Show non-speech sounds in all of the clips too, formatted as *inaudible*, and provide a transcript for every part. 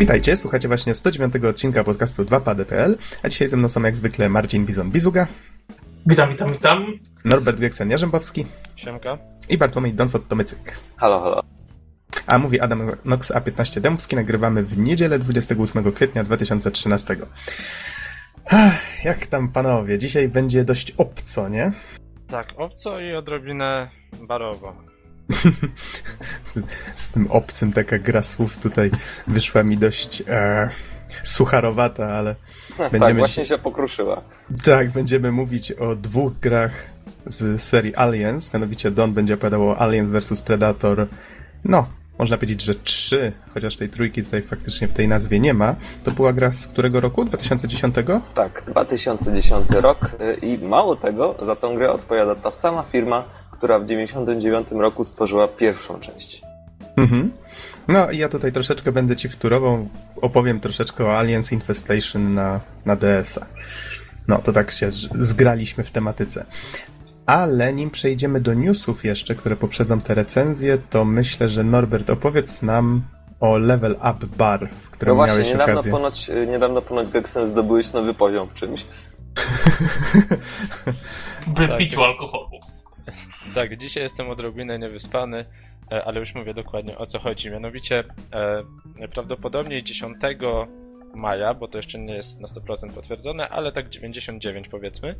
Witajcie, słuchacie właśnie 109 odcinka podcastu 2pady.pl, a dzisiaj ze mną są jak zwykle Marcin Bizon-Bizuga. Witam, witam, witam. Norbert Geksen-Jarzębowski. Siemka. I Bartłomiej Donsot-Tomycyk. Halo, halo. A mówi Adam Nox A15 Dębski, nagrywamy w niedzielę 28 kwietnia 2013. Ach, jak tam panowie? Dzisiaj będzie dość obco, nie? Tak, obco i odrobinę barowo. Z tym obcym taka gra słów tutaj wyszła mi dość e, sucharowata, ale będziemy... Tak, właśnie się pokruszyła. Tak, będziemy mówić o dwóch grach z serii Aliens, mianowicie Don będzie opowiadał o Aliens vs Predator. No, można powiedzieć, że trzy, chociaż tej trójki tutaj faktycznie w tej nazwie nie ma. To była gra z którego roku? 2010? Tak, 2010 rok y, i mało tego, za tą grę odpowiada ta sama firma, która w 1999 roku stworzyła pierwszą część. Mhm. No i ja tutaj troszeczkę będę ci wtórował, opowiem troszeczkę o Aliens Infestation na, na DS-a. No, to tak się zgraliśmy w tematyce. Ale nim przejdziemy do newsów jeszcze, które poprzedzą te recenzje, to myślę, że Norbert opowiedz nam o Level Up Bar, w którym no właśnie, miałeś niedawno okazję. Ponoć, y, niedawno ponoć Geksen zdobyłeś nowy poziom w czymś. By Tak. piciu alkoholu. Tak, dzisiaj jestem odrobinę niewyspany, e, ale już mówię dokładnie o co chodzi. Mianowicie e, prawdopodobnie 10 maja, bo to jeszcze nie jest na 100% potwierdzone, ale tak 99 powiedzmy,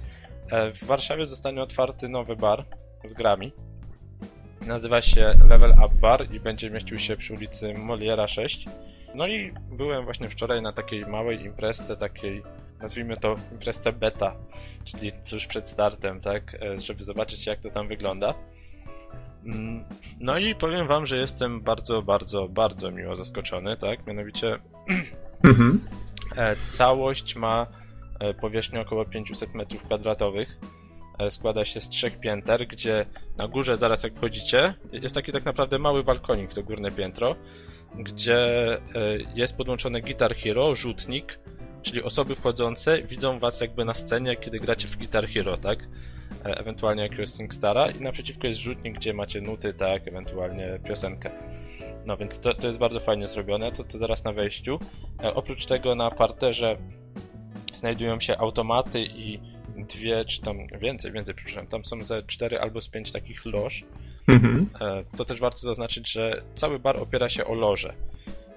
e, w Warszawie zostanie otwarty nowy bar z grami. Nazywa się Level Up Bar i będzie mieścił się przy ulicy Moliera 6. No i byłem właśnie wczoraj na takiej małej imprezce, takiej nazwijmy to imprezce beta, czyli tuż przed startem, tak, e, żeby zobaczyć jak to tam wygląda. Mm, No i powiem wam, że jestem bardzo, bardzo, bardzo miło zaskoczony, tak, mianowicie *clears throat* Mhm. e, całość ma e, powierzchnię około 500 m2. E, Składa się z trzech pięter, gdzie na górze, zaraz jak wchodzicie, jest taki tak naprawdę mały balkonik, to górne piętro, gdzie jest podłączony Guitar Hero, rzutnik, czyli osoby wchodzące widzą was jakby na scenie, kiedy gracie w Guitar Hero, tak? E, Ewentualnie jakiegoś SingStara i naprzeciwko jest rzutnik, gdzie macie nuty, tak? Ewentualnie piosenkę. No więc to, to jest bardzo fajnie zrobione, to, to zaraz na wejściu. E, oprócz tego na parterze znajdują się automaty i dwie, czy tam więcej, więcej, przepraszam, tam są ze cztery albo z pięć takich loż. Mhm. E, To też warto zaznaczyć, że cały bar opiera się o loże.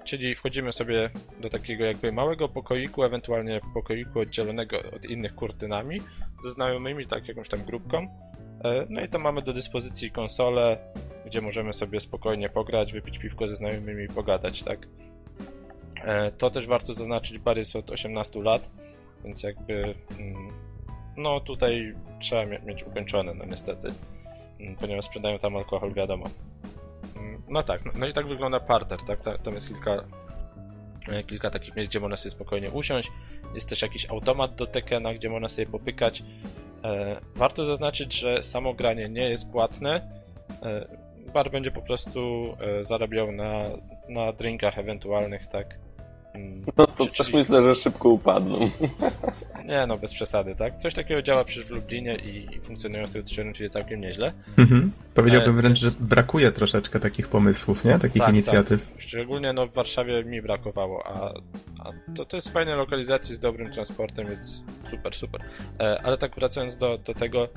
Czyli wchodzimy sobie do takiego jakby małego pokoiku, ewentualnie pokoiku oddzielonego od innych kurtynami, ze znajomymi, tak jakąś tam grupką. E, No i tam mamy do dyspozycji konsolę, gdzie możemy sobie spokojnie pograć, wypić piwko ze znajomymi i pogadać, tak? E, To też warto zaznaczyć, bar jest od 18 lat, więc jakby mm, no tutaj trzeba mie- mieć ukończone, no niestety, Mm, ponieważ sprzedają tam alkohol, wiadomo. Mm, No tak, no, no i tak wygląda parter, tak? Ta- Tam jest kilka, e, kilka takich miejsc, gdzie można sobie spokojnie usiąść. Jest też jakiś automat do Tekena, gdzie można sobie popykać. E, Warto zaznaczyć, że samo granie nie jest płatne. E, Bar będzie po prostu zarabiał na, na drinkach ewentualnych, tak? No to czyli- coś myślę, że szybko upadną. *laughs* Nie no, bez przesady, tak? Coś takiego działa przecież w Lublinie i, funkcjonują z tego co się orientuję całkiem nieźle. Mhm. Powiedziałbym E, wręcz, że więc- brakuje troszeczkę takich pomysłów, nie? Takich Tak, inicjatyw. Szczególnie no, w Warszawie mi brakowało, a, a to, to jest fajne lokalizacji z dobrym transportem, więc super, super. E, ale tak wracając do, do tego,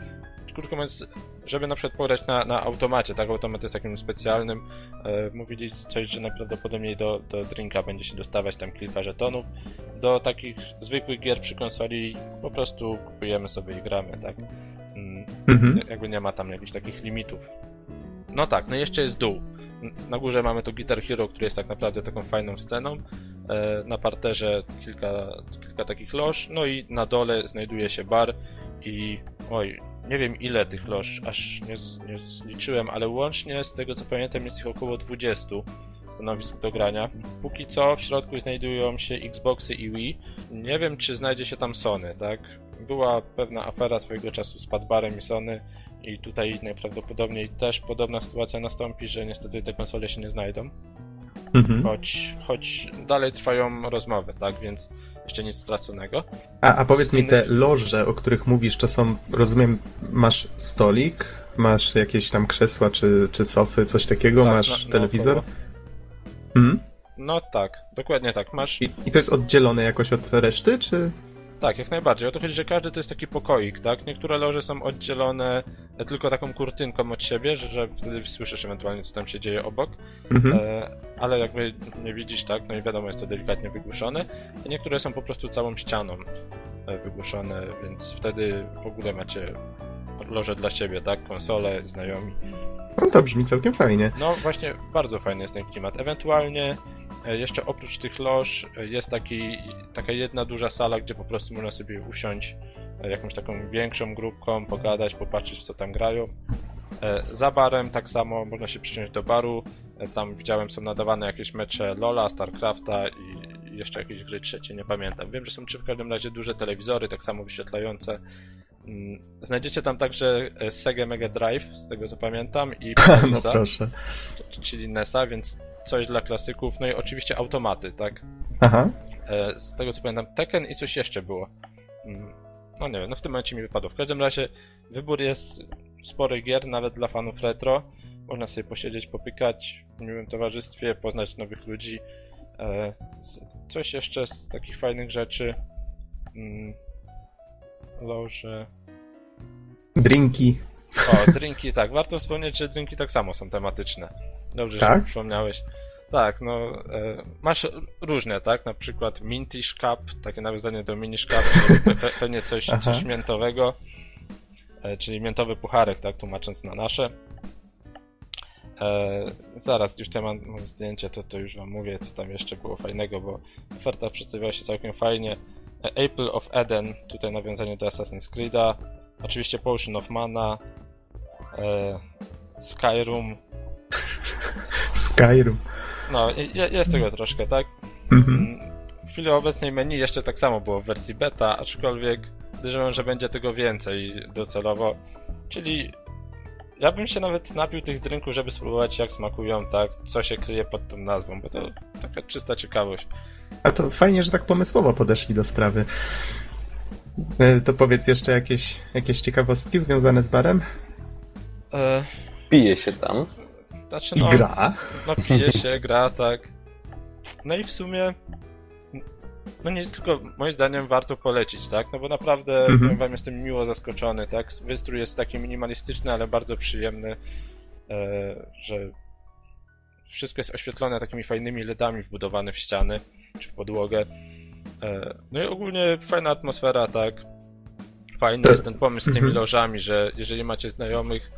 krótko mówiąc, żeby na przykład pograć na, na automacie, tak, automat jest takim specjalnym, e, mówili coś, że najprawdopodobniej do, do drinka będzie się dostawać tam kilka żetonów, do takich zwykłych gier przy konsoli po prostu kupujemy sobie i gramy, tak. Mm, Mhm. jakby nie ma tam jakichś takich limitów. No tak, no i jeszcze jest dół. Na górze mamy to Guitar Hero, który jest tak naprawdę taką fajną sceną. E, Na parterze kilka, kilka takich loż, no i na dole znajduje się bar i oj, nie wiem ile tych loż, aż nie, nie zliczyłem, ale łącznie z tego co pamiętam jest ich około 20 stanowisk do grania. Póki co w środku znajdują się Xboxy i Wii. Nie wiem czy znajdzie się tam Sony, tak? Była pewna afera swojego czasu z Padbarem i Sony i tutaj najprawdopodobniej też podobna sytuacja nastąpi, że niestety te konsole się nie znajdą. Mhm. Choć, choć dalej trwają rozmowy, tak? Więc jeszcze nic straconego. A, a powiedz mi, te loże, o których mówisz, to są, rozumiem, masz stolik, masz jakieś tam krzesła czy, czy sofy, coś takiego, Tak, masz na- telewizor? Mhm. No tak, dokładnie tak. Masz. I, I to jest oddzielone jakoś od reszty, czy... Tak, jak najbardziej. O to chodzi, że każdy to jest taki pokoik, tak? Niektóre loże są oddzielone e, tylko taką kurtynką od siebie, że, że wtedy słyszysz ewentualnie, co tam się dzieje obok. Mhm. E, ale jakby nie widzisz, tak? No i wiadomo, jest to delikatnie wygłuszone. I niektóre są po prostu całą ścianą e, wygłuszone, więc wtedy w ogóle macie loże dla siebie, tak? Konsole, znajomi. No to brzmi całkiem fajnie. No właśnie, bardzo fajny jest ten klimat. Ewentualnie e, jeszcze oprócz tych loż e, jest taki, taka jedna duża sala, gdzie po prostu można sobie usiąść jakąś taką większą grupką, pogadać, popatrzeć co tam grają. E, Za barem tak samo można się przysiąść do baru. E, Tam widziałem są nadawane jakieś mecze Lola, Starcrafta i jeszcze jakieś gry trzecie, nie pamiętam. Wiem, że są trzy w każdym razie duże telewizory, tak samo wyświetlające. Mm, Znajdziecie tam także e, Sega Mega Drive, z tego co pamiętam, i *laughs* No Polaisa proszę. czyli NESa, więc coś dla klasyków, no i oczywiście automaty, tak? Aha. Z tego co pamiętam, Tekken i coś jeszcze było. Mm, No nie wiem, no w tym momencie mi wypadło. W każdym razie wybór jest spory gier, nawet dla fanów retro. Można sobie posiedzieć, popykać w miłym towarzystwie, poznać nowych ludzi. E, Coś jeszcze z takich fajnych rzeczy. Mm, Loże. Drinki. O, drinki, tak. Warto wspomnieć, że drinki tak samo są tematyczne. Dobrze, Tak? że przypomniałeś. Tak, no, e, masz różne, tak? Na przykład Mintish Cup, takie nawiązanie do Minish Cup, czyli pe, pe, pewnie coś, Aha. coś miętowego, czyli miętowy pucharek, tak? Tłumacząc na nasze. E, zaraz, już tutaj mam, mam zdjęcie, to, to już wam mówię, co tam jeszcze było fajnego, bo oferta przedstawiała się całkiem fajnie. E, Apple of Eden, tutaj nawiązanie do Assassin's Creed'a. Oczywiście Potion of Mana, e, Skyrim. *laughs* Skyrim. No, jest tego troszkę, tak? Mhm. W chwili obecnej menu jeszcze tak samo było w wersji beta, aczkolwiek podejrzewam, że będzie tego więcej docelowo. Czyli ja bym się nawet napił tych drinków, żeby spróbować jak smakują, tak? Co się kryje pod tą nazwą, bo to taka czysta ciekawość. A to fajnie, że tak pomysłowo podeszli do sprawy. E, To powiedz jeszcze jakieś, jakieś ciekawostki związane z barem? E, Pije się tam. znaczy, I no, gra. No pije się, gra, tak. No i w sumie no nie tylko moim zdaniem warto polecić, tak? No bo naprawdę Mhm. powiem wam jestem miło zaskoczony, tak? Wystrój jest taki minimalistyczny, ale bardzo przyjemny, e, że wszystko jest oświetlone takimi fajnymi LEDami wbudowane w ściany czy w podłogę. E, no i ogólnie fajna atmosfera, tak? Fajny jest ten pomysł z tymi Mhm. lożami, że jeżeli macie znajomych,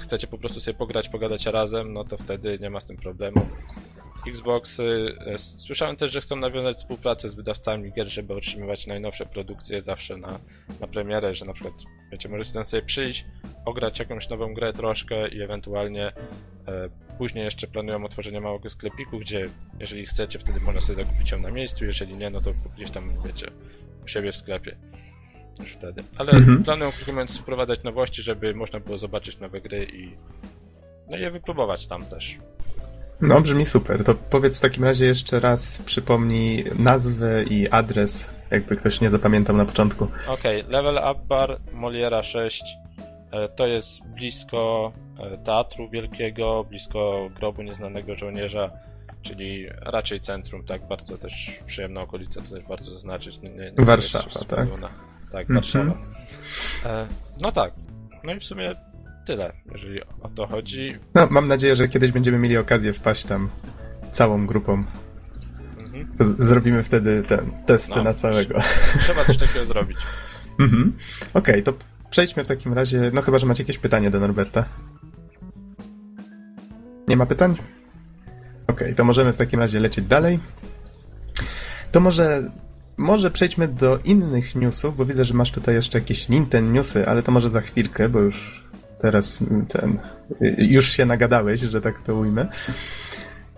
chcecie po prostu sobie pograć, pogadać razem, no to wtedy nie ma z tym problemu. Xboxy. e, Słyszałem też, że chcą nawiązać współpracę z wydawcami gier, żeby otrzymywać najnowsze produkcje zawsze na, na premierę, że na przykład, wiecie, możecie tam sobie przyjść, ograć jakąś nową grę troszkę i ewentualnie e, później jeszcze planują otworzenie małego sklepiku, gdzie jeżeli chcecie, wtedy można sobie zakupić ją na miejscu, jeżeli nie, no to gdzieś tam, wiecie, u siebie w sklepie. Już wtedy. Ale Mhm. planują krótko mówiąc wprowadzać nowości, żeby można było zobaczyć nowe gry i no i je wypróbować tam też. No, brzmi super. To powiedz w takim razie jeszcze raz, przypomnij nazwę i adres, jakby ktoś nie zapamiętał na początku. Okej, Level Up Bar Moliera 6 e, to jest blisko e, Teatru Wielkiego, blisko Grobu Nieznanego Żołnierza, czyli raczej centrum, tak, bardzo też przyjemna okolica, to też warto zaznaczyć. Nie, nie, Warszawa, tak? Tak, Mhm. Warszawa. E, no tak, no i w sumie tyle, jeżeli o to chodzi. No, mam nadzieję, że kiedyś będziemy mieli okazję wpaść tam całą grupą. Mhm. Z- zrobimy wtedy ten testy No. na całego. Trzeba coś takiego zrobić. *laughs* Mhm. Okej, to przejdźmy w takim razie. No chyba, że macie jakieś pytanie do Norberta. Nie ma pytań? Okej, to możemy w takim razie lecieć dalej. To może, może przejdźmy do innych newsów, bo widzę, że masz tutaj jeszcze jakieś Nintendo newsy, ale to może za chwilkę, bo już teraz ten, już się nagadałeś, że tak to ujmę.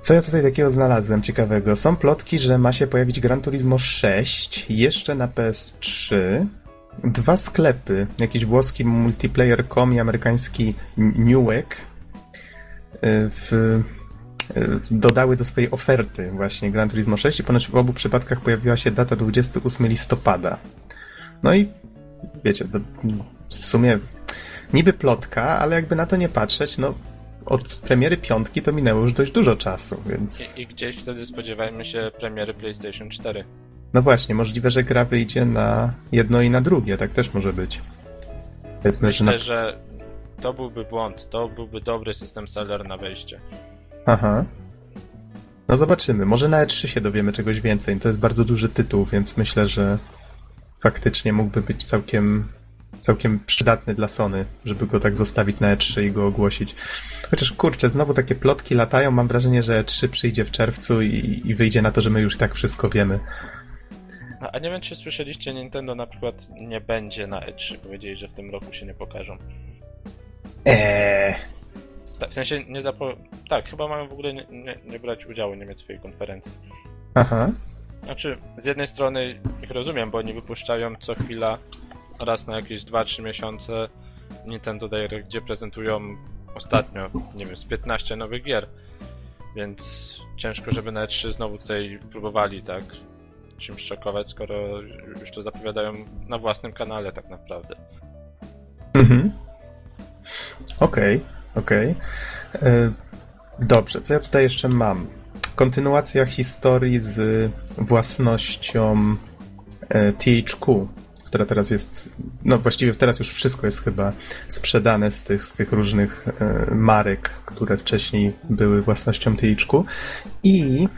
Co ja tutaj takiego znalazłem ciekawego? Są plotki, że ma się pojawić Gran Turismo 6 jeszcze na PS3. Dwa sklepy, jakiś włoski multiplayer.com i amerykański Newegg y, w, dodały do swojej oferty właśnie Gran Turismo 6 i ponoć w obu przypadkach pojawiła się data 28 listopada. No i wiecie, to w sumie niby plotka, ale jakby na to nie patrzeć, no od premiery piątki to minęło już dość dużo czasu, więc... I, I gdzieś wtedy spodziewajmy się premiery PlayStation 4. No właśnie, możliwe, że gra wyjdzie na jedno i na drugie, tak też może być. Powiedzmy, że na... Myślę, że to byłby błąd, to byłby dobry system seller na wejście. Aha. No zobaczymy, może na E3 się dowiemy czegoś więcej. To jest bardzo duży tytuł, więc myślę, że faktycznie mógłby być całkiem, całkiem przydatny dla Sony, żeby go tak zostawić na E3 i go ogłosić. Chociaż kurczę, znowu takie plotki latają, mam wrażenie, że E3 przyjdzie w czerwcu i, i wyjdzie na to, że my już tak wszystko wiemy. A, nie wiem, czy słyszeliście, Nintendo na przykład nie będzie na E3. Powiedzieli, że w tym roku się nie pokażą. Eee, Tak, w sensie nie zapo... Tak, chyba mają w ogóle nie, nie, nie brać udziału w niemieckiej konferencji. aha. Znaczy, z jednej strony ich rozumiem, bo oni wypuszczają co chwila, raz na jakieś 2-3 miesiące Nintendo Direct, gdzie prezentują ostatnio, nie wiem, z 15 nowych gier. Więc ciężko, żeby na E3 znowu tutaj próbowali tak czymś szokować, skoro już to zapowiadają na własnym kanale tak naprawdę. Mhm. Okej, okej. E, Dobrze, co ja tutaj jeszcze mam? Kontynuacja historii z własnością e, THQ, która teraz jest, no właściwie teraz już wszystko jest chyba sprzedane z tych, z tych różnych e, marek, które wcześniej były własnością THQ. I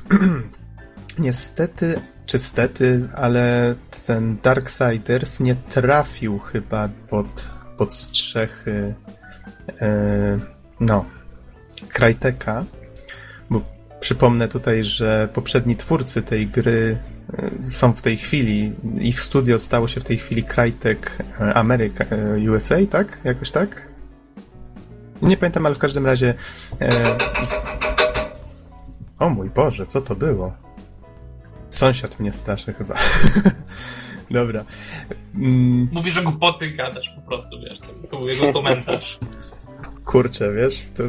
*clears throat* niestety, czy stety, ale ten Darksiders nie trafił chyba pod, pod strzechy no, Cryteka, bo przypomnę tutaj, że poprzedni twórcy tej gry e, są w tej chwili, ich studio stało się w tej chwili Crytek e, America, e, USA, tak? Jakoś tak? Nie pamiętam, ale w każdym razie e, ich... O mój Boże, co to było? Sąsiad mnie straszy chyba. *laughs* Dobra. Mm, Mówi, że głupoty gadasz po prostu, wiesz, to, to był jego komentarz. *laughs* Kurczę, wiesz, to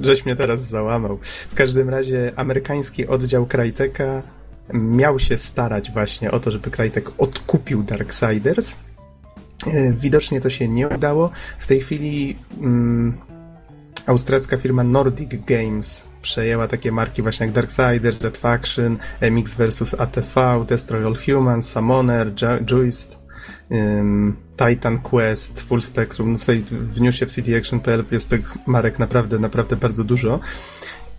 żeś mnie teraz załamał. W każdym razie amerykański oddział Cryteka miał się starać właśnie o to, żeby Crytek odkupił Darksiders. E, Widocznie to się nie udało. W tej chwili mm, austriacka firma Nordic Games przejęła takie marki właśnie jak Darksiders, Red Faction, MX vs ATV, Destroy All Humans, Summoner, Ju- Juiced, ym, Titan Quest, Full Spectrum. No tutaj w newsie w cdaction.pl jest tych marek naprawdę, naprawdę bardzo dużo.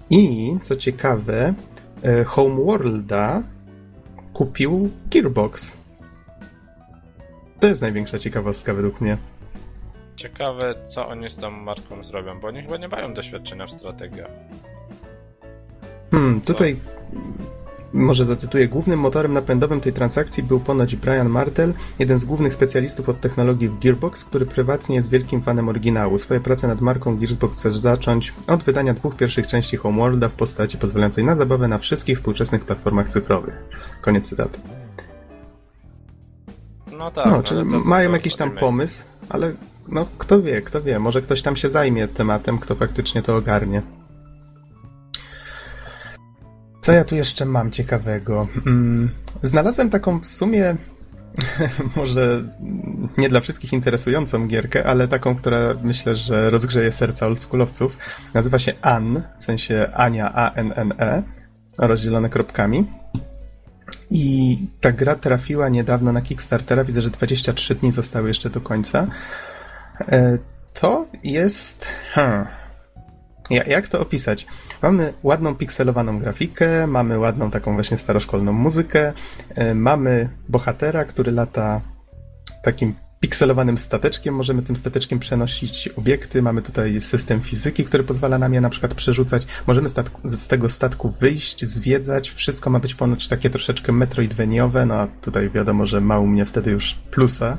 I co ciekawe, e, Homeworlda kupił Gearbox. To jest największa ciekawostka według mnie. Ciekawe, co oni z tą marką zrobią, bo oni chyba nie mają doświadczenia w strategiach. Hmm, tutaj może zacytuję, głównym motorem napędowym tej transakcji był ponoć Brian Martel, jeden z głównych specjalistów od technologii w Gearbox, który prywatnie jest wielkim fanem oryginału. Swoje prace nad marką Gearbox chce zacząć od wydania dwóch pierwszych części Homeworlda w postaci pozwalającej na zabawę na wszystkich współczesnych platformach cyfrowych. Koniec cytatu. No tak. No, ale czyli to mają jakiś tam pomysł, ale no kto wie, kto wie, może ktoś tam się zajmie tematem, kto faktycznie to ogarnie. Co ja tu jeszcze mam ciekawego? Mm, Znalazłem taką w sumie *laughs* może nie dla wszystkich interesującą gierkę, ale taką, która myślę, że rozgrzeje serca oldschoolowców. Nazywa się An, w sensie Ania A-N-N-E, rozdzielone kropkami. I ta gra trafiła niedawno na Kickstartera. Widzę, że 23 dni zostały jeszcze do końca. E, To jest. Hmm. Ja- Jak to opisać? Mamy ładną pikselowaną grafikę, mamy ładną taką właśnie staroszkolną muzykę, e, mamy bohatera, który lata takim pikselowanym stateczkiem. Możemy tym stateczkiem przenosić obiekty. Mamy tutaj system fizyki, który pozwala nam je na przykład przerzucać. Możemy statku, z tego statku wyjść, zwiedzać. Wszystko ma być ponoć takie troszeczkę metroidveniowe. No a tutaj wiadomo, że ma u mnie wtedy już plusa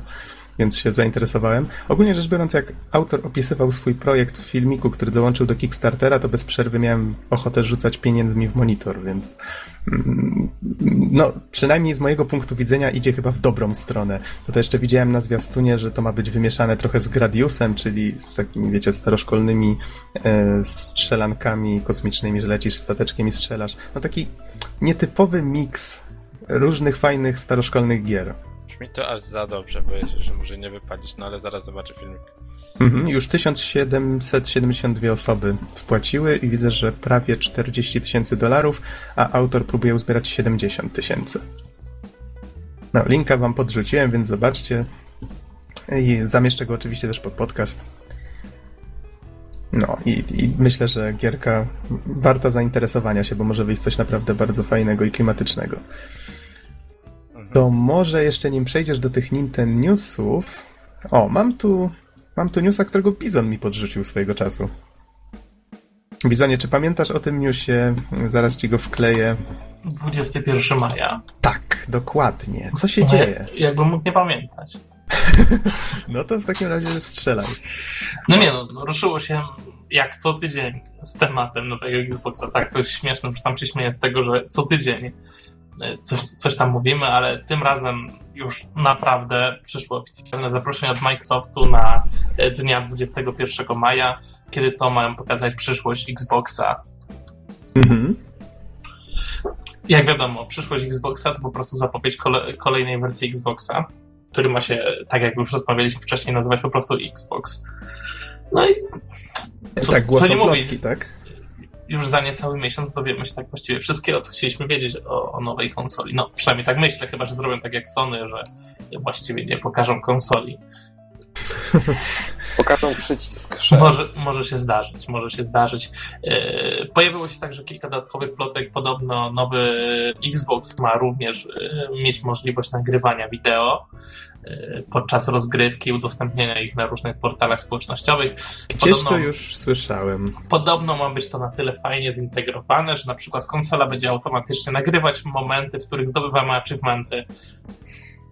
więc się zainteresowałem. Ogólnie rzecz biorąc, jak autor opisywał swój projekt w filmiku, który dołączył do Kickstartera, to bez przerwy miałem ochotę rzucać pieniędzmi w monitor, więc mm, no, przynajmniej z mojego punktu widzenia idzie chyba w dobrą stronę. To jeszcze widziałem na zwiastunie, że to ma być wymieszane trochę z Gradiusem, czyli z takimi, wiecie, staroszkolnymi e, strzelankami kosmicznymi, że lecisz stateczkiem i strzelasz. No taki nietypowy miks różnych fajnych staroszkolnych gier. Brzmi to aż za dobrze, boję się, że może nie wypalić, no ale zaraz zobaczę filmik. Mhm, już 1772 osoby wpłaciły i widzę, że prawie 40 tysięcy dolarów, a autor próbuje uzbierać 70 tysięcy. No, linka wam podrzuciłem, więc zobaczcie. I zamieszczę go oczywiście też pod podcast. No i, i myślę, że gierka warta zainteresowania się, bo może wyjść coś naprawdę bardzo fajnego i klimatycznego. To może jeszcze nim przejdziesz do tych Nintendo Newsów. O, mam tu, mam tu newsa, którego Bizon mi podrzucił swojego czasu. Bizonie, czy pamiętasz o tym newsie? Zaraz ci go wkleję. 21 maja. Tak, dokładnie. Co się No, dzieje? jak- Jakbym mógł nie pamiętać. *laughs* No to w takim razie strzelaj. No nie no, ruszyło się jak co tydzień z tematem nowego Xboxa. Tak, to jest śmieszne, że sam się śmieję z tego, że co tydzień coś, coś tam mówimy, ale tym razem już naprawdę przyszło oficjalne zaproszenie od Microsoftu na e, dnia 21 maja, kiedy to mają pokazać przyszłość Xboxa. Mhm. Jak wiadomo, przyszłość Xboxa to po prostu zapowiedź kole, kolejnej wersji Xboxa, który ma się, tak jak już rozmawialiśmy wcześniej, nazywać po prostu Xbox. No i Co- tak, co nie mówić? plotki, tak? Już za niecały miesiąc dowiemy się tak właściwie wszystkiego, co chcieliśmy wiedzieć o, o nowej konsoli. No, przynajmniej tak myślę, chyba że zrobią tak jak Sony, że właściwie nie pokażą konsoli. *laughs* Pokażą przycisk. Może, może się zdarzyć, może się zdarzyć. E, Pojawiło się także kilka dodatkowych plotek. Podobno nowy Xbox ma również e, mieć możliwość nagrywania wideo podczas rozgrywki, udostępnienia ich na różnych portalach społecznościowych. Gdzieś to już słyszałem. Podobno ma być to na tyle fajnie zintegrowane, że na przykład konsola będzie automatycznie nagrywać momenty, w których zdobywamy achievementy.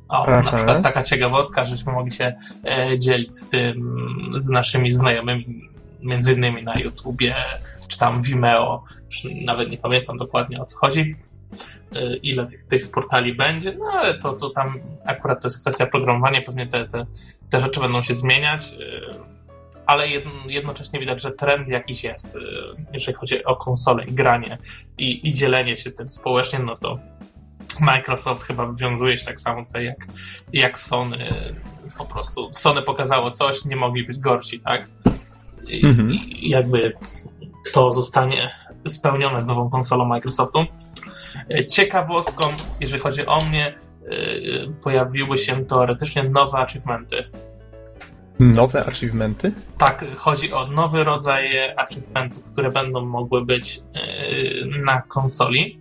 O, Aha. na przykład taka ciekawostka, żeśmy mogli się e, dzielić z tym, z naszymi znajomymi, między innymi na YouTubie, czy tam Vimeo, nawet nie pamiętam dokładnie o co chodzi, ile tych, tych portali będzie, no ale to, to tam akurat to jest kwestia programowania, pewnie te, te, te rzeczy będą się zmieniać, e, ale jedno, jednocześnie widać, że trend jakiś jest, y, jeżeli chodzi o konsole i granie i, i dzielenie się tym społecznie, no to Microsoft chyba wywiązuje się tak samo tutaj jak, jak Sony. Po prostu Sony pokazało coś, nie mogli być gorsi, tak? I, Mhm. i jakby to zostanie spełnione z nową konsolą Microsoftu. Y, Ciekawostką, jeżeli chodzi o mnie, y, pojawiły się teoretycznie nowe achievementy. Nowe achievementy? Tak, chodzi o nowy rodzaj achievementów, które będą mogły być na konsoli.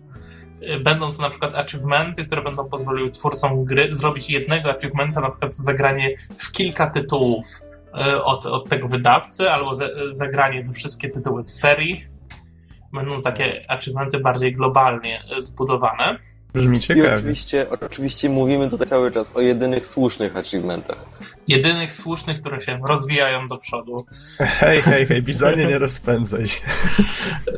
Będą to na przykład achievementy, które będą pozwoliły twórcom gry zrobić jednego achievementa, na przykład za zagranie w kilka tytułów od, od tego wydawcy, albo za, zagranie we wszystkie tytuły z serii. Będą takie achievementy bardziej globalnie yy, zbudowane. Brzmi I ciekawie. oczywiście, oczywiście mówimy tutaj cały czas o jedynych słusznych achievementach. Jedynych słusznych, które się rozwijają do przodu. Hej, hej, hej, Bizonie, nie rozpędzaj się.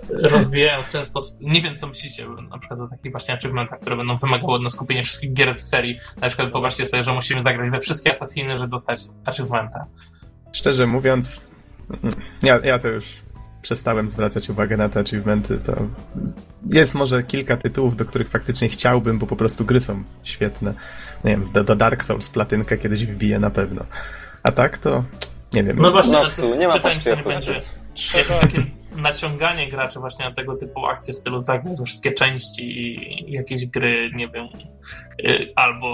rozwijają w ten sposób. Nie wiem, co myślicie na przykład o takich właśnie achievementach, które będą wymagały od nas skupienia wszystkich gier z serii. Na przykład wyobraźcie sobie, że musimy zagrać we wszystkie Assassiny, żeby dostać achievementa. Szczerze mówiąc, mm, ja, ja to już przestałem zwracać uwagę na te achievementy. To jest może kilka tytułów, do których faktycznie chciałbym, bo po prostu gry są świetne. Nie wiem, do, do Dark Souls platynkę kiedyś wbiję na pewno. A tak to nie wiem. No właśnie, Noxu, nie ma pytanie, czy Trzeba... jakieś takie naciąganie graczy właśnie na tego typu akcje w stylu zagrać we wszystkie części i jakieś gry, nie wiem, y, albo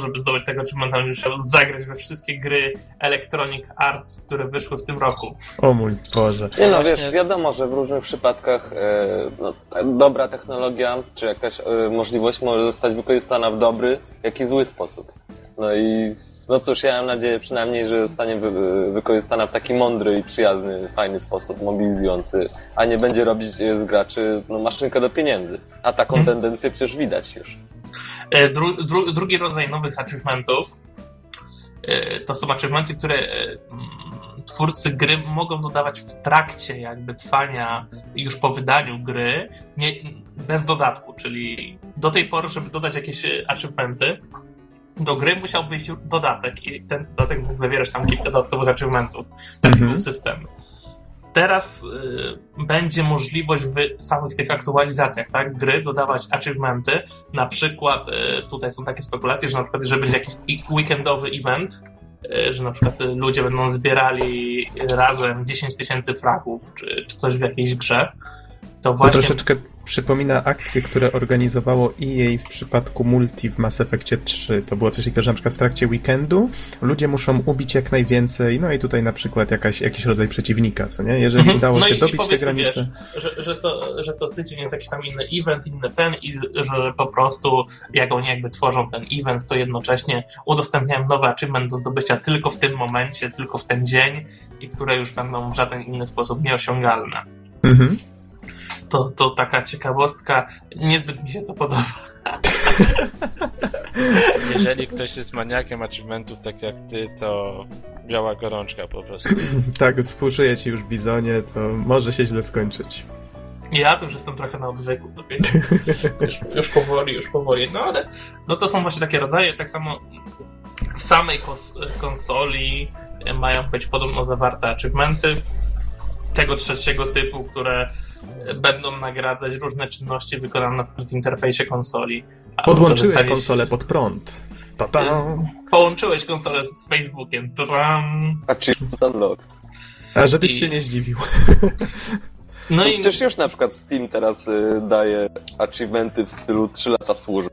żeby zdobyć tego achievementa, będzie trzeba zagrać we wszystkie gry Electronic Arts, które wyszły w tym roku. O mój Boże. Nie no, wiesz, wiadomo, że w różnych przypadkach e, no, ta dobra technologia, czy jakaś e, możliwość może zostać wykorzystana w dobry, jak i zły sposób. No i no cóż, ja mam nadzieję przynajmniej, że zostanie wy, wykorzystana w taki mądry i przyjazny, fajny sposób, mobilizujący, a nie będzie robić z graczy no, maszynkę do pieniędzy. A taką Mhm. tendencję przecież widać już. E, Dru, dru, drugi rodzaj nowych achievementów e, to są achievementy, które e, mm, twórcy gry mogą dodawać w trakcie jakby trwania już po wydaniu gry nie, bez dodatku, czyli do tej pory, żeby dodać jakieś achievementy do gry musiał wyjść dodatek i ten dodatek mógł zawierać tam kilka dodatkowych achievementów. Taki Mhm. był system. teraz y, będzie możliwość w samych tych aktualizacjach tak, gry dodawać achievementy. Na przykład y, tutaj są takie spekulacje, że na przykład jeżeli będzie jakiś weekendowy event, y, że na przykład y, ludzie będą zbierali razem 10 tysięcy fragów czy, czy coś w jakiejś grze, to To właśnie troszeczkę przypomina akcje, które organizowało EA w przypadku multi w Mass Effectie 3. To było coś takiego, że na przykład w trakcie weekendu ludzie muszą ubić jak najwięcej, no i tutaj na przykład jakaś, jakiś rodzaj przeciwnika, co nie? Jeżeli Mhm. udało No się i- i dobić te powiedzmy, granice... że, że, co, że co tydzień jest jakiś tam inny event, inny ten i że po prostu jak oni jakby tworzą ten event, to jednocześnie udostępniają nowy achievement do zdobycia tylko w tym momencie, tylko w ten dzień i które już będą w żaden inny sposób nieosiągalne. Mhm. To, to taka ciekawostka. Niezbyt mi się to podoba. *laughs* Jeżeli ktoś jest maniakiem achievementów tak jak ty, to biała gorączka po prostu. *laughs* Tak, współczuję ci już, Bizonie, to może się źle skończyć. Ja to już jestem trochę na odwyku. *laughs* Już, już powoli, już powoli. No ale no to są właśnie takie rodzaje. Tak samo w samej kos- konsoli mają być podobno zawarte achievementy tego trzeciego typu, które będą nagradzać różne czynności wykonane w interfejsie konsoli. A Podłączyłeś konsolę pod prąd. Ta-ta. Połączyłeś konsolę z Facebookiem. Tram. Achievement unlocked. A żebyś I- się nie zdziwił. *laughs* No No i przecież już na przykład Steam teraz y, daje achievementy w stylu 3 lata służby.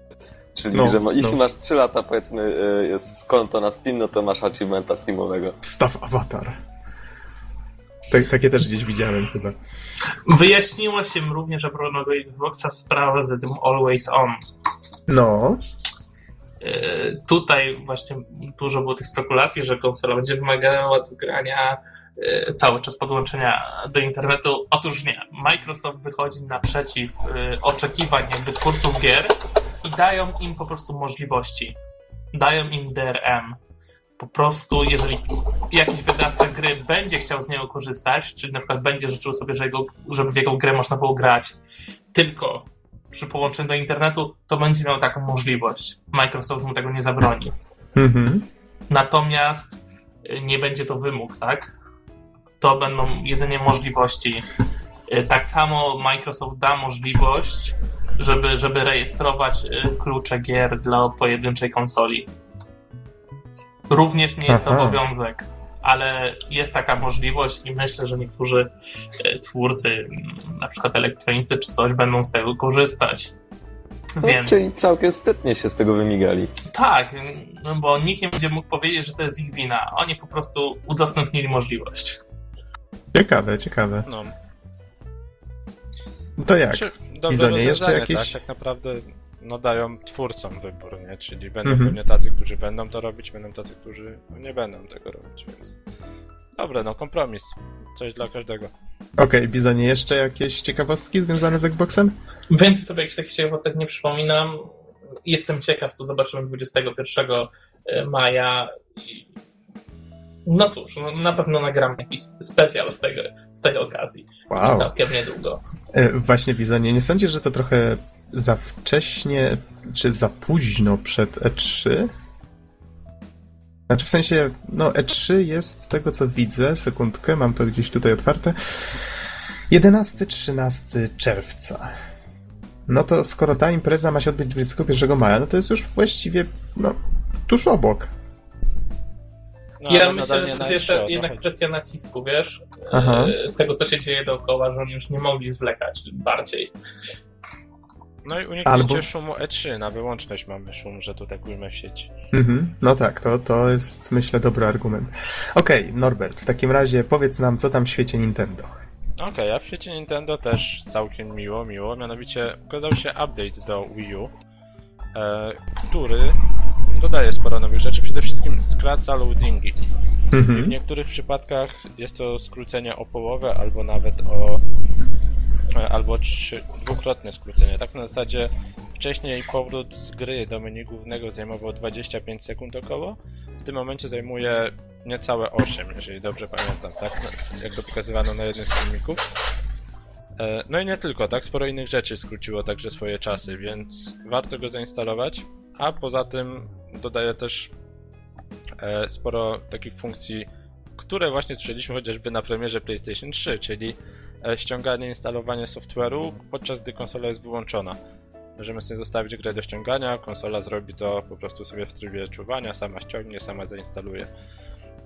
Czyli, No, że ma, jeśli no. masz 3 lata, powiedzmy, y, jest konto na Steam, no to masz achievementa Steamowego. Staw awatar. Tak, takie też gdzieś widziałem chyba. wyjaśniło się również a propos Xboxa sprawa z tym Always On. No, E, Tutaj właśnie dużo było tych spekulacji, że konsola będzie wymagała do grania e, cały czas podłączenia do internetu. Otóż nie. Microsoft wychodzi naprzeciw e, oczekiwań jakby twórców gier i dają im po prostu możliwości. Dają im DRM. Po prostu, jeżeli jakiś wydawca gry będzie chciał z niego korzystać, czyli na przykład będzie życzył sobie, że jego, żeby w jego grę można było grać tylko przy połączeniu do internetu, to będzie miał taką możliwość. Microsoft mu tego nie zabroni. mhm. Natomiast y, nie będzie to wymóg, tak? To będą jedynie możliwości. Y, Tak samo Microsoft da możliwość, żeby, żeby rejestrować y, klucze gier dla pojedynczej konsoli. Również nie jest to obowiązek, ale jest taka możliwość i myślę, że niektórzy y, twórcy, mm, na przykład elektronicy czy coś, będą z tego korzystać. No, Więc Czyli całkiem sprytnie się z tego wymigali. tak, no bo nikt nie będzie mógł powiedzieć, że to jest ich wina. Oni po prostu udostępnili możliwość. Ciekawe, ciekawe. No. To jak? Czy dobre Bizonie, jeszcze jakieś- Tak, tak naprawdę no, dają twórcom wybór, nie? Czyli będą Mhm. pewnie tacy, którzy będą to robić, będą tacy, którzy no, nie będą tego robić, więc... Dobre, no kompromis. Coś dla każdego. Okej, Bizonie, jeszcze jakieś ciekawostki związane z Xboxem? Więcej sobie jakichś takich ciekawostek nie przypominam. Jestem ciekaw, co zobaczymy 21 maja. I... No cóż, no, na pewno nagram jakiś specjal z, tego, z tej okazji. Już Wow. całkiem niedługo. E, Właśnie, Bizonie, nie sądzisz, że to trochę za wcześnie, czy za późno przed E3? Znaczy w sensie, no E3 jest z tego co widzę, sekundkę, mam to gdzieś tutaj otwarte, 11-13 czerwca. No to skoro ta impreza ma się odbyć 21 maja, no to jest już właściwie, no, tuż obok. No, ja myślę, że to jest E3, o jeszcze to jednak kwestia nacisku, wiesz? Aha. E, Tego, co się dzieje dookoła, że oni już nie mogli zwlekać bardziej. No i uniknijcie Albo- szumu E3, na wyłączność mamy szum, że tu tak ujmę w sieci. Mhm, no tak, to, to jest myślę dobry argument. Okej, Norbert, w takim razie powiedz nam, co tam w świecie Nintendo. Okej, a w świecie Nintendo też całkiem miło, miło. Mianowicie ukazał się update do Wii U, e, który dodaje sporo nowych rzeczy. Przede wszystkim skraca loadingi. I w Mhm. niektórych przypadkach jest to skrócenie o połowę, albo nawet o. albo trzy, dwukrotne skrócenie. Tak na zasadzie wcześniej powrót z gry do menu głównego zajmował 25 sekund około. W tym momencie zajmuje niecałe 8, jeżeli dobrze pamiętam, tak? No, Jak to pokazywano na jednym z filmików. E, No i nie tylko, tak? Sporo innych rzeczy skróciło także swoje czasy, więc warto go zainstalować. A poza tym dodaje też e, sporo takich funkcji, które właśnie słyszeliśmy chociażby na premierze PlayStation 3, czyli ściąganie i instalowanie software'u podczas gdy konsola jest wyłączona. Możemy sobie zostawić grę do ściągania, konsola zrobi to po prostu sobie w trybie czuwania, sama ściągnie, sama zainstaluje.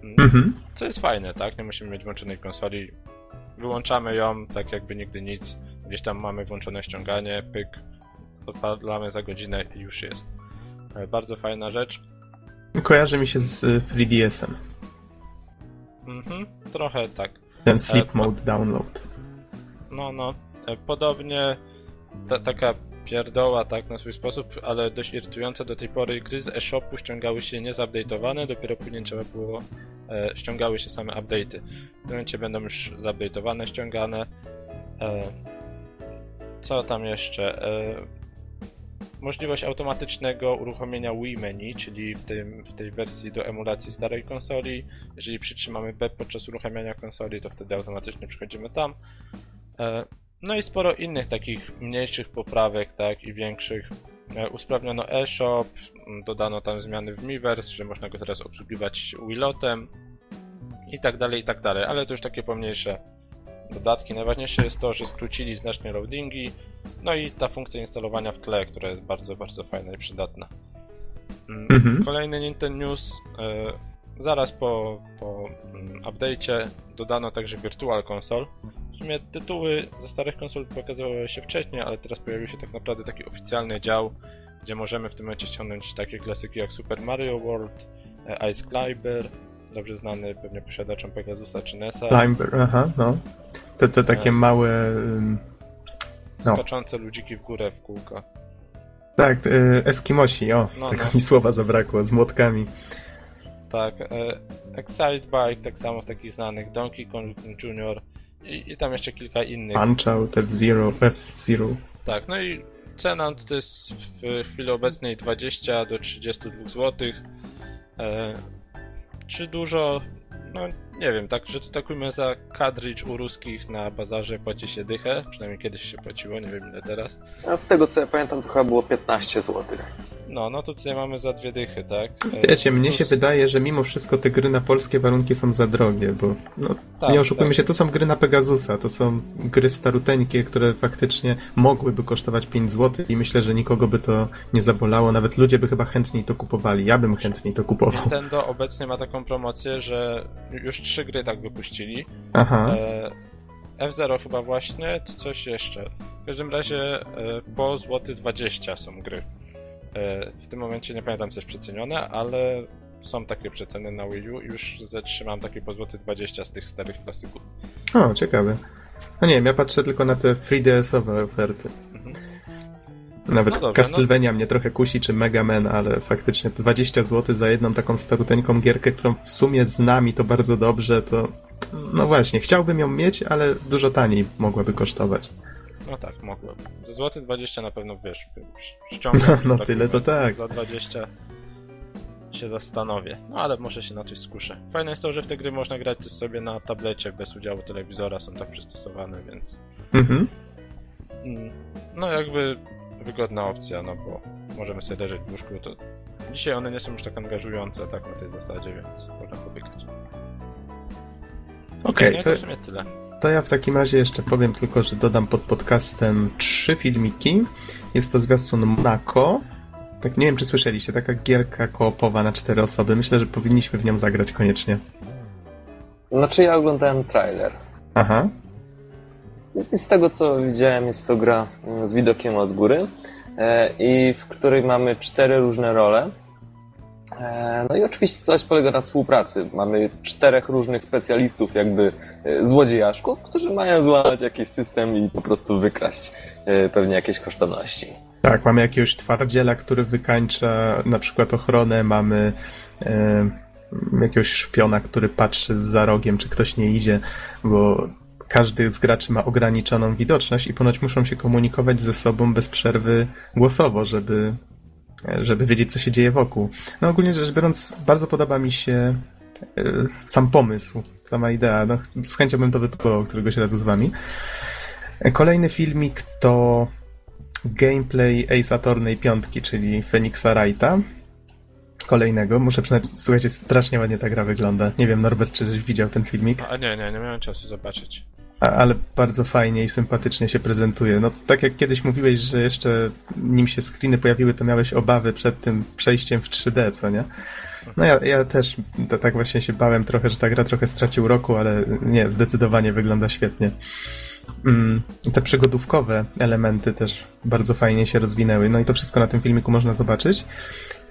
Mm, Mhm. Co jest fajne, tak? Nie musimy mieć włączonej konsoli. Wyłączamy ją tak jakby nigdy nic. Gdzieś tam mamy włączone ściąganie, pyk, odpalamy za godzinę i już jest. E, Bardzo fajna rzecz. Kojarzy mi się z y, 3DS-em. Mhm, trochę tak. Ten Sleep E, Mode Download. No, no. E, Podobnie ta, taka pierdoła, tak, na swój sposób, ale dość irytująca do tej pory. Gry z eShopu ściągały się niezupdate'owane, dopiero później trzeba było, e, ściągały się same update'y. W tym momencie będą już zupdate'owane, ściągane. E, co tam jeszcze? E, możliwość automatycznego uruchomienia Wii Menu, czyli w, tym, w tej wersji do emulacji starej konsoli. Jeżeli przytrzymamy B podczas uruchamiania konsoli, to wtedy automatycznie przechodzimy tam. E, No i sporo innych takich mniejszych poprawek, tak, i większych. E, Usprawniono eShop, dodano tam zmiany w Miiverse, że można go teraz obsługiwać Wilotem i tak dalej, i tak dalej, ale to już takie pomniejsze dodatki. Najważniejsze jest to, że skrócili znacznie loadingi, no i ta funkcja instalowania w tle, która jest bardzo, bardzo fajna i przydatna. Mm, Mhm. Kolejny Nintendo News. Zaraz po, po mm, update'cie dodano także Virtual Console. W sumie tytuły ze starych konsol pokazywały się wcześniej, ale teraz pojawił się tak naprawdę taki oficjalny dział, gdzie możemy w tym momencie ściągnąć takie klasyki jak Super Mario World, e, Ice Climber, dobrze znany pewnie posiadaczom Pegasusa czy NESa, Climber, aha, no. Te, te takie E. małe... no. skaczące ludziki w górę w kółko. Tak, y, Eskimosi, o, No, tego no. mi słowa zabrakło, z młotkami. Tak, e, Excite Bike, tak samo z takich znanych, Donkey Kong Jr. I, i tam jeszcze kilka innych. Punch Out, F-Zero, F-Zero. Tak, no i cena to jest w chwili obecnej 20 do 32 zł. E, czy dużo? No nie wiem, tak, że to takujmy za cartridge u ruskich na bazarze płaci się dychę, przynajmniej kiedyś się płaciło, nie wiem ile teraz. A z tego co ja pamiętam, to chyba było 15 zł. No, no to tutaj mamy za dwie dychy, tak? Wiecie, mnie się wydaje, że mimo wszystko te gry na polskie warunki są za drogie, bo no, Tak, nie oszukujmy tak. się, to są gry na Pegasusa, to są gry staruteńkie, które faktycznie mogłyby kosztować 5 zł i myślę, że nikogo by to nie zabolało, nawet ludzie by chyba chętniej to kupowali, ja bym chętniej to kupował. Nintendo obecnie ma taką promocję, że już trzy gry tak wypuścili. Aha, E, F0 chyba właśnie, czy coś jeszcze. W każdym razie e, po złoty 20 są gry. E, w tym momencie nie pamiętam co jest przecenione, ale są takie przeceny na Wii U i już zatrzymam takie po złoty 20 z tych starych klasyków. o, ciekawe. No nie wiem, ja patrzę tylko na te 3DS-owe oferty. Nawet No dobrze, Castlevania mnie trochę kusi, czy Mega Man, ale faktycznie 20 zł za jedną taką staruteńką gierkę, którą w sumie znam i to bardzo dobrze, to no właśnie, chciałbym ją mieć, ale dużo taniej mogłaby kosztować. No tak, mogłem. Za złoty 20 na pewno wiesz, ściągam. No taką tyle to tak. Za 20 się zastanowię. No ale może się na coś skuszę. Fajne jest to, że w te gry można grać też sobie na tablecie bez udziału telewizora, są tak przystosowane, więc Mhm. Mm, No jakby wygodna opcja, no bo możemy sobie leżeć w łóżku, to dzisiaj one nie są już tak angażujące, tak na tej zasadzie, więc można pobiegać. Okej, to, to w sumie tyle. to ja w takim razie jeszcze powiem tylko, że dodam pod podcastem trzy filmiki. Jest to zwiastun Monaco. Tak, nie wiem, czy słyszeliście, taka gierka koopowa na cztery osoby. Myślę, że powinniśmy w nią zagrać koniecznie. Znaczy ja oglądałem trailer. Aha. Z tego co widziałem, jest to gra mm, z widokiem od góry e, i w której mamy cztery różne role. E, No i oczywiście coś polega na współpracy. Mamy czterech różnych specjalistów, jakby e, złodziejaszków, którzy mają złamać jakiś system i po prostu wykraść pewnie jakieś kosztowności. Tak, mamy jakiegoś twardziela, który wykańcza na przykład ochronę, mamy jakiegoś szpiona, który patrzy za rogiem, czy ktoś nie idzie, bo każdy z graczy ma ograniczoną widoczność i ponoć muszą się komunikować ze sobą bez przerwy głosowo, żeby, żeby wiedzieć, co się dzieje wokół. No ogólnie rzecz biorąc, bardzo podoba mi się e, sam pomysł, sama idea. No, z chęcią bym to wypróbował któregoś razu z wami. Kolejny filmik to gameplay Ace Attorney 5, czyli Phoenixa Wrighta. kolejnego. Muszę przyznać, słuchajcie, strasznie ładnie ta gra wygląda. Nie wiem, Norbert, czy widział ten filmik? A nie, nie, nie miałem czasu zobaczyć. Ale bardzo fajnie i sympatycznie się prezentuje. No, tak jak kiedyś mówiłeś, że jeszcze nim się screeny pojawiły, to miałeś obawy przed tym przejściem w 3D, co nie? No ja, ja też to, tak właśnie się bałem trochę, że ta gra trochę straci uroku, ale nie, zdecydowanie wygląda świetnie. Mm, te przygodówkowe elementy też bardzo fajnie się rozwinęły. No i to wszystko na tym filmiku można zobaczyć.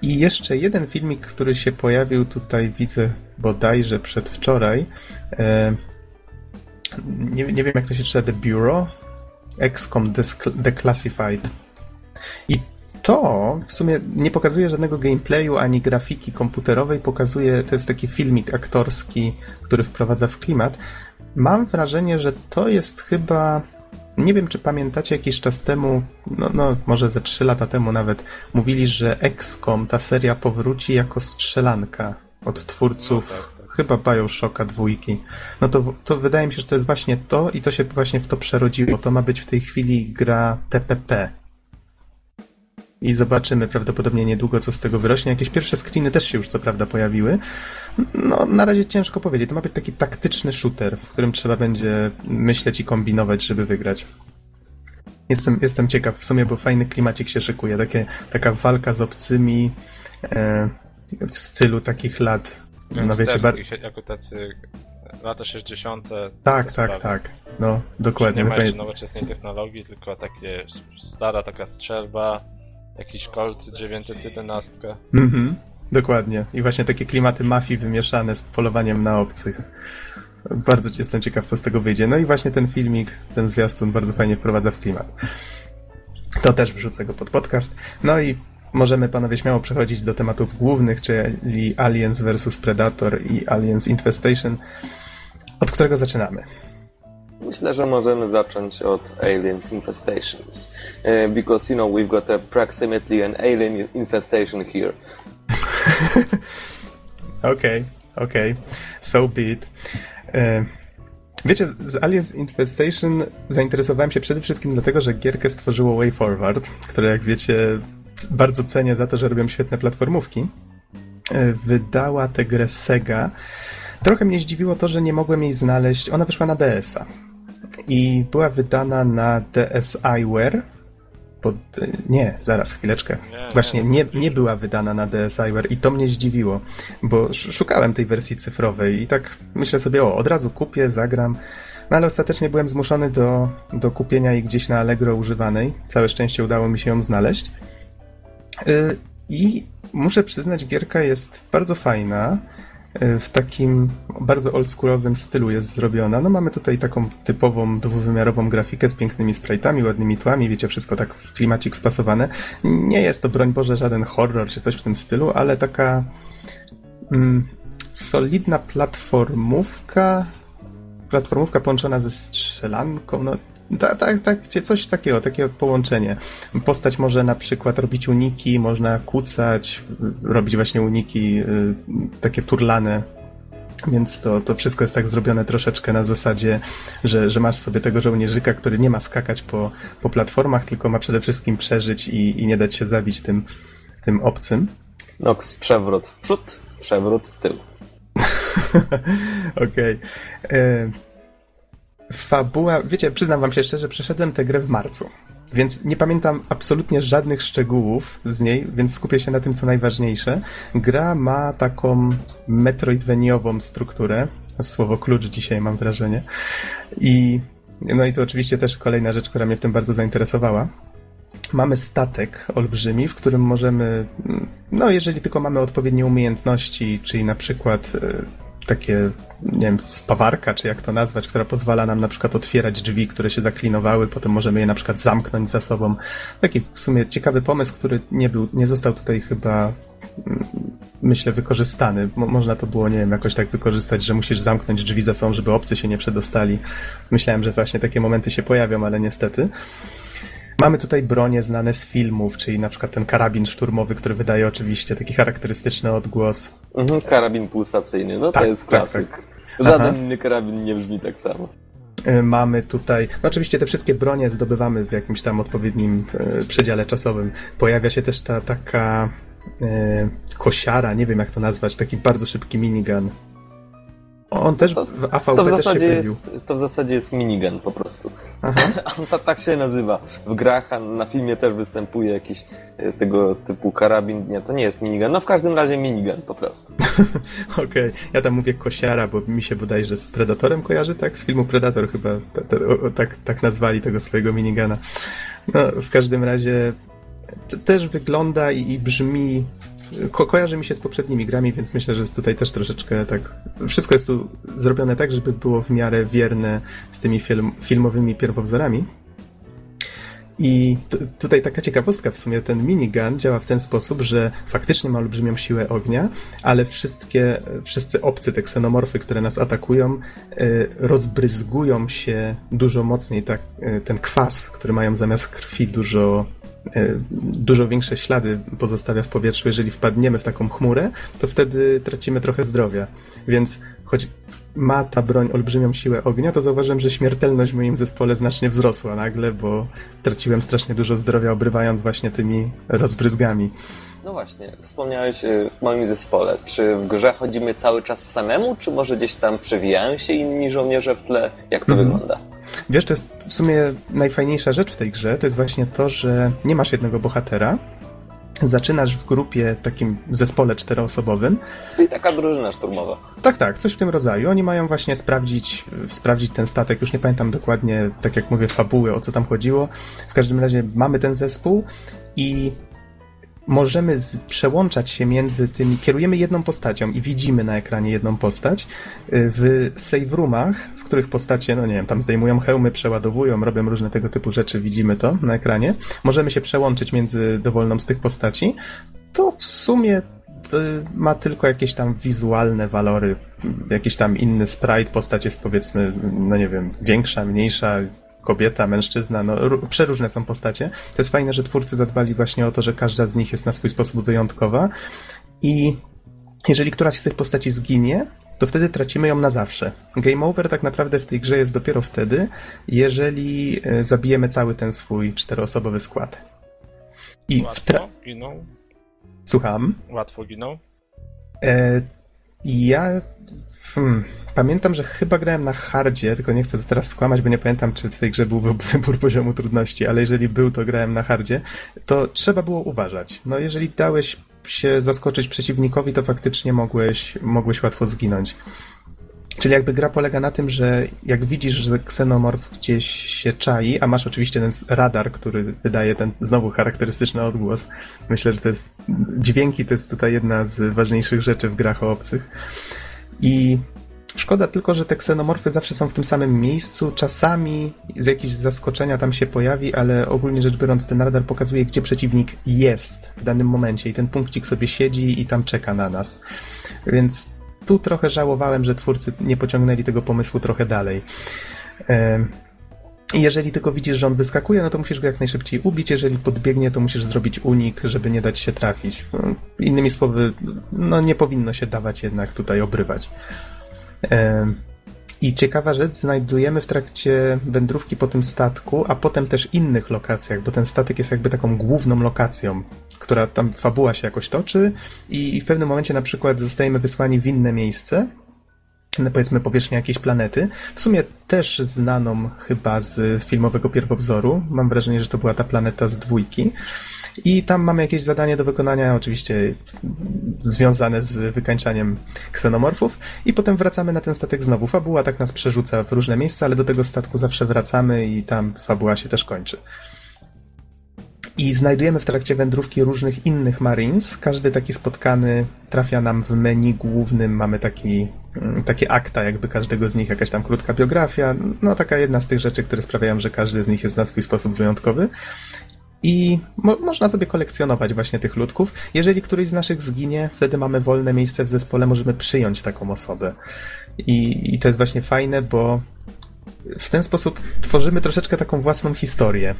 I jeszcze jeden filmik, który się pojawił tutaj, widzę bodajże przedwczoraj. E, nie, nie wiem, jak to się czyta, The Bureau. XCOM Declassified. I to w sumie nie pokazuje żadnego gameplayu ani grafiki komputerowej, pokazuje, to jest taki filmik aktorski, który wprowadza w klimat. Mam wrażenie, że to jest chyba. Nie wiem, czy pamiętacie jakiś czas temu, no, no może ze 3 lata temu nawet, mówili, że XCOM, ta seria powróci jako strzelanka od twórców no tak. Chyba Bioshocka dwójki. No to, to wydaje mi się, że to jest właśnie to i to się właśnie w to przerodziło. To ma być w tej chwili gra TPP, i zobaczymy prawdopodobnie niedługo, co z tego wyrośnie. Jakieś pierwsze screeny też się już co prawda pojawiły. No, na razie ciężko powiedzieć. To ma być taki taktyczny shooter, w którym trzeba będzie myśleć i kombinować, żeby wygrać. Jestem, jestem ciekaw w sumie, bo fajny klimacik się szykuje. Takie, taka walka z obcymi e, w stylu takich lat. No, wiecie, bar... jako tacy lata 60. Tak, tak, tak. No, dokładnie. Nie ma jeszcze nowoczesnej technologii, tylko takie stara taka strzelba, Jakiś Colt 911. Mhm, dokładnie. I właśnie takie klimaty mafii wymieszane z polowaniem na obcych. Bardzo jestem ciekaw, co z tego wyjdzie. No i właśnie ten filmik, ten zwiastun bardzo fajnie wprowadza w klimat. To też wrzucę go pod podcast. No i możemy panowie śmiało przechodzić do tematów głównych, czyli Aliens vs Predator i Aliens Infestation. Od którego zaczynamy? Myślę, że możemy zacząć od Aliens Infestations. Uh, because, you know, we've got approximately an alien infestation here. *laughs* Okej, okej. Okay. So be it. Uh, wiecie, z Aliens Infestation zainteresowałem się przede wszystkim dlatego, że gierkę stworzyło Way Forward, które jak wiecie bardzo cenię za to, że robią świetne platformówki. Wydała tę grę Sega. Trochę mnie zdziwiło to, że nie mogłem jej znaleźć. Ona wyszła na DS-a i była wydana na DSiWare. Pod... Nie, zaraz, chwileczkę. Właśnie nie, nie była wydana na DSiWare i to mnie zdziwiło, bo szukałem tej wersji cyfrowej i tak myślę sobie, o, od razu kupię, zagram. No ale ostatecznie byłem zmuszony do, do kupienia jej gdzieś na Allegro używanej. Całe szczęście udało mi się ją znaleźć. Y, I muszę przyznać, gierka jest bardzo fajna w takim bardzo oldschoolowym stylu jest zrobiona. No mamy tutaj taką typową dwuwymiarową grafikę z pięknymi sprite'ami, ładnymi tłami, wiecie, wszystko tak w klimacik wpasowane. Nie jest to, broń Boże, żaden horror czy coś w tym stylu, ale taka mm, solidna platformówka, platformówka połączona ze strzelanką, no tak, tak, tak, coś takiego, takie połączenie. Postać może na przykład robić uniki, można kucać, robić właśnie uniki y, takie turlane, więc to, to wszystko jest tak zrobione troszeczkę na zasadzie, że, że masz sobie tego żołnierzyka, który nie ma skakać po, po platformach, tylko ma przede wszystkim przeżyć i, i nie dać się zabić tym, tym obcym. Nox, przewrót w przód, przewrót w tył. *laughs* Okej. Okay. Fabuła, wiecie, przyznam wam się szczerze, przeszedłem tę grę w marcu. Więc nie pamiętam absolutnie żadnych szczegółów z niej, więc skupię się na tym, co najważniejsze. Gra ma taką metroidveniową strukturę. Słowo klucz dzisiaj mam wrażenie. I no i to oczywiście też kolejna rzecz, która mnie w tym bardzo zainteresowała. Mamy statek olbrzymi, w którym możemy, no jeżeli tylko mamy odpowiednie umiejętności, czyli na przykład e, takie, nie wiem, spawarka, czy jak to nazwać, która pozwala nam na przykład otwierać drzwi, które się zaklinowały, potem możemy je na przykład zamknąć za sobą. Taki w sumie ciekawy pomysł, który nie był, nie został tutaj chyba mm, myślę, wykorzystany. Mo można to było, nie wiem, jakoś tak wykorzystać, że musisz zamknąć drzwi za sobą, żeby obcy się nie przedostali. Myślałem, że właśnie takie momenty się pojawią, ale niestety. Mamy tutaj bronie znane z filmów, czyli na przykład ten karabin szturmowy, który wydaje oczywiście taki charakterystyczny odgłos. Mhm, karabin pulsacyjny, no tak, to jest klasyk. Tak, tak. Żaden Aha. inny karabin nie brzmi tak samo. E, mamy tutaj, no oczywiście te wszystkie bronie zdobywamy w jakimś tam odpowiednim e, przedziale czasowym. Pojawia się też ta taka e, kosiara, nie wiem jak to nazwać, taki bardzo szybki minigun. On też To- w AVP To w, też się zasadzie jest, to w zasadzie jest minigun po prostu. Aha. *laughs* On ta, tak się nazywa. W grach, a na filmie też występuje jakiś e, tego typu karabin. Nie, to nie jest minigun. No w każdym razie minigun po prostu. *laughs* Okej, ja tam mówię kosiara, bo mi się bodajże z Predatorem kojarzy, tak? Z filmu Predator chyba o, tak, tak nazwali tego swojego minigana. No, w każdym razie też wygląda i, i brzmi ko kojarzy mi się z poprzednimi grami, więc myślę, że jest tutaj też troszeczkę tak. Wszystko jest tu zrobione tak, żeby było w miarę wierne z tymi film, filmowymi pierwowzorami. I tutaj taka ciekawostka w sumie, ten minigun działa w ten sposób, że faktycznie ma olbrzymią siłę ognia, ale wszystkie, wszyscy obcy, te ksenomorfy, które nas atakują, y, rozbryzgują się dużo mocniej, tak, y, ten kwas, który mają zamiast krwi dużo, dużo większe ślady pozostawia w powietrzu. Jeżeli wpadniemy w taką chmurę, to wtedy tracimy trochę zdrowia. Więc choć ma ta broń olbrzymią siłę ognia, to zauważyłem, że śmiertelność w moim zespole znacznie wzrosła nagle, bo traciłem strasznie dużo zdrowia, obrywając właśnie tymi rozbryzgami. No właśnie, wspomniałeś e, w moim zespole. Czy w grze chodzimy cały czas samemu, czy może gdzieś tam przewijają się inni żołnierze w tle? Jak to Mhm. wygląda? Wiesz, to jest w sumie najfajniejsza rzecz w tej grze, to jest właśnie to, że nie masz jednego bohatera, zaczynasz w grupie, takim zespole czteroosobowym, Czyli taka drużyna szturmowa. Tak, tak, coś w tym rodzaju. Oni mają właśnie sprawdzić, sprawdzić ten statek. Już nie pamiętam dokładnie, tak jak mówię, fabuły, o co tam chodziło. W każdym razie mamy ten zespół i możemy z, przełączać się między tymi. Kierujemy jedną postacią i widzimy na ekranie jedną postać. Y, W save roomach, w których postacie, no nie wiem, tam zdejmują hełmy, przeładowują, robią różne tego typu rzeczy, widzimy to na ekranie. Możemy się przełączyć między dowolną z tych postaci. To w sumie y, ma tylko jakieś tam wizualne walory, jakiś tam inny sprite, postać jest powiedzmy, no nie wiem, większa, mniejsza, kobieta, mężczyzna, no ró- przeróżne są postacie. To jest fajne, że twórcy zadbali właśnie o to, że każda z nich jest na swój sposób wyjątkowa i jeżeli któraś z tych postaci zginie, to wtedy tracimy ją na zawsze. Game over tak naprawdę w tej grze jest dopiero wtedy, jeżeli e, zabijemy cały ten swój czteroosobowy skład. I w tra- Łatwo giną? Słucham. Łatwo giną? E, ja hmm, pamiętam, że chyba grałem na hardzie, tylko nie chcę teraz skłamać, bo nie pamiętam, czy w tej grze był wy- wybór poziomu trudności, ale jeżeli był, to grałem na hardzie, to trzeba było uważać. No jeżeli dałeś się zaskoczyć przeciwnikowi, to faktycznie mogłeś, mogłeś łatwo zginąć. Czyli jakby gra polega na tym, że jak widzisz, że ksenomorf gdzieś się czai, a masz oczywiście ten radar, który wydaje ten znowu charakterystyczny odgłos. Myślę, że to jest dźwięki to jest tutaj jedna z ważniejszych rzeczy w grach o obcych. I szkoda tylko, że te ksenomorfy zawsze są w tym samym miejscu. Czasami z jakiegoś zaskoczenia tam się pojawi, ale ogólnie rzecz biorąc ten radar pokazuje, gdzie przeciwnik jest w danym momencie i ten punkcik sobie siedzi i tam czeka na nas. Więc tu trochę żałowałem, że twórcy nie pociągnęli tego pomysłu trochę dalej. Jeżeli tylko widzisz, że on wyskakuje, no to musisz go jak najszybciej ubić. Jeżeli podbiegnie, to musisz zrobić unik, żeby nie dać się trafić. No, Innymi słowy, no nie powinno się dawać jednak tutaj obrywać. I ciekawa rzecz, znajdujemy w trakcie wędrówki po tym statku, a potem też innych lokacjach, bo ten statek jest jakby taką główną lokacją, która tam fabuła się jakoś toczy i, i w pewnym momencie na przykład zostajemy wysłani w inne miejsce, na powiedzmy powierzchnię jakiejś planety, w sumie też znaną chyba z filmowego pierwowzoru. Mam wrażenie, że to była ta planeta z dwójki. I tam mamy jakieś zadanie do wykonania, oczywiście związane z wykańczaniem ksenomorfów. I potem wracamy na ten statek znowu. Fabuła tak nas przerzuca w różne miejsca, ale do tego statku zawsze wracamy i tam fabuła się też kończy. I znajdujemy w trakcie wędrówki różnych innych Marines. Każdy taki spotkany trafia nam w menu głównym. Mamy taki, mm, takie akta, jakby każdego z nich, jakaś tam krótka biografia. No, taka jedna z tych rzeczy, które sprawiają, że każdy z nich jest na swój sposób wyjątkowy. I mo- można sobie kolekcjonować właśnie tych ludków. Jeżeli któryś z naszych zginie, wtedy mamy wolne miejsce w zespole, możemy przyjąć taką osobę. I, I to jest właśnie fajne, bo w ten sposób tworzymy troszeczkę taką własną historię.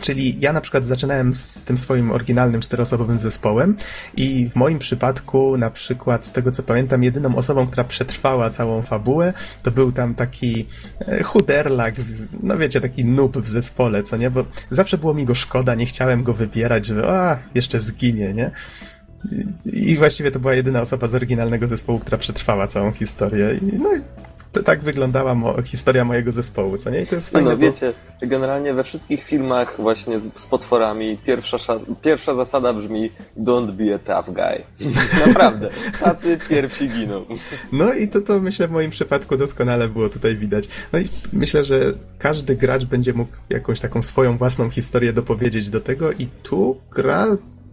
Czyli ja na przykład zaczynałem z tym swoim oryginalnym czteroosobowym zespołem i w moim przypadku na przykład z tego co pamiętam jedyną osobą, która przetrwała całą fabułę to był tam taki e, chuderlak, no wiecie, taki noob w zespole, co nie? Bo zawsze było mi go szkoda, nie chciałem go wybierać, żeby a, jeszcze zginie, nie? I właściwie to była jedyna osoba z oryginalnego zespołu, która przetrwała całą historię. I, no to tak wyglądała mo historia mojego zespołu, co nie? I to jest no, fajne, no bo... wiecie, generalnie we wszystkich filmach właśnie z, z potworami pierwsza, pierwsza zasada brzmi don't be a tough guy. *laughs* Naprawdę. Tacy pierwsi giną. No i to, to myślę w moim przypadku doskonale było tutaj widać. No i myślę, że każdy gracz będzie mógł jakąś taką swoją własną historię dopowiedzieć do tego i tu gra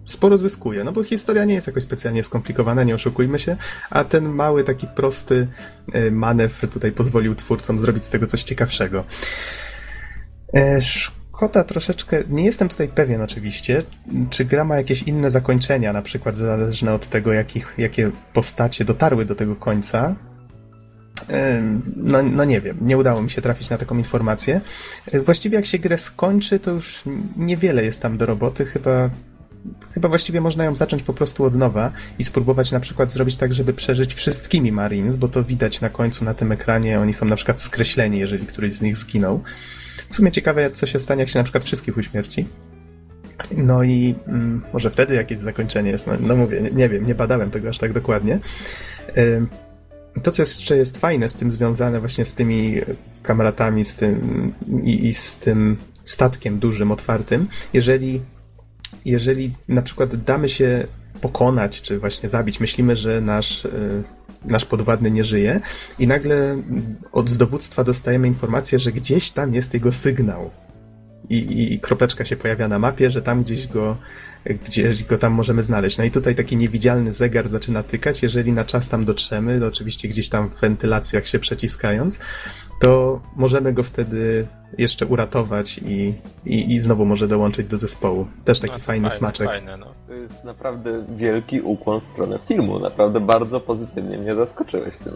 sporo zyskuje, no bo historia nie jest jakoś specjalnie skomplikowana, nie oszukujmy się, a ten mały, taki prosty e, manewr tutaj pozwolił twórcom zrobić z tego coś ciekawszego. E, szkoda troszeczkę, nie jestem tutaj pewien oczywiście, czy gra ma jakieś inne zakończenia, na przykład zależne od tego, jakich, jakie postacie dotarły do tego końca, e, no, no nie wiem, nie udało mi się trafić na taką informację. Właściwie jak się grę skończy, to już niewiele jest tam do roboty, chyba chyba właściwie można ją zacząć po prostu od nowa i spróbować na przykład zrobić tak, żeby przeżyć wszystkimi Marines, bo to widać na końcu na tym ekranie, oni są na przykład skreśleni, jeżeli któryś z nich zginął. W sumie ciekawe, co się stanie, jak się na przykład wszystkich uśmierci. No i mm, może wtedy jakieś zakończenie jest. No, no mówię, nie, nie, wiem, nie badałem tego aż tak dokładnie. To, co jeszcze jest fajne z tym związane właśnie z tymi kamratami z tym, i, i z tym statkiem dużym, otwartym, jeżeli jeżeli na przykład damy się pokonać, czy właśnie zabić, myślimy, że nasz, e, nasz podwładny nie żyje i nagle od z dowództwa dostajemy informację, że gdzieś tam jest jego sygnał. I, I kropeczka się pojawia na mapie, że tam gdzieś go, gdzieś go tam możemy znaleźć. No i tutaj taki niewidzialny zegar zaczyna tykać. Jeżeli na czas tam dotrzemy, to oczywiście gdzieś tam w wentylacjach się przeciskając, to możemy go wtedy jeszcze uratować i, i, i znowu może dołączyć do zespołu. Też taki no, fajny fajne, smaczek. Fajne, no. To jest naprawdę wielki ukłon w stronę filmu. Naprawdę bardzo pozytywnie mnie zaskoczyłeś tym.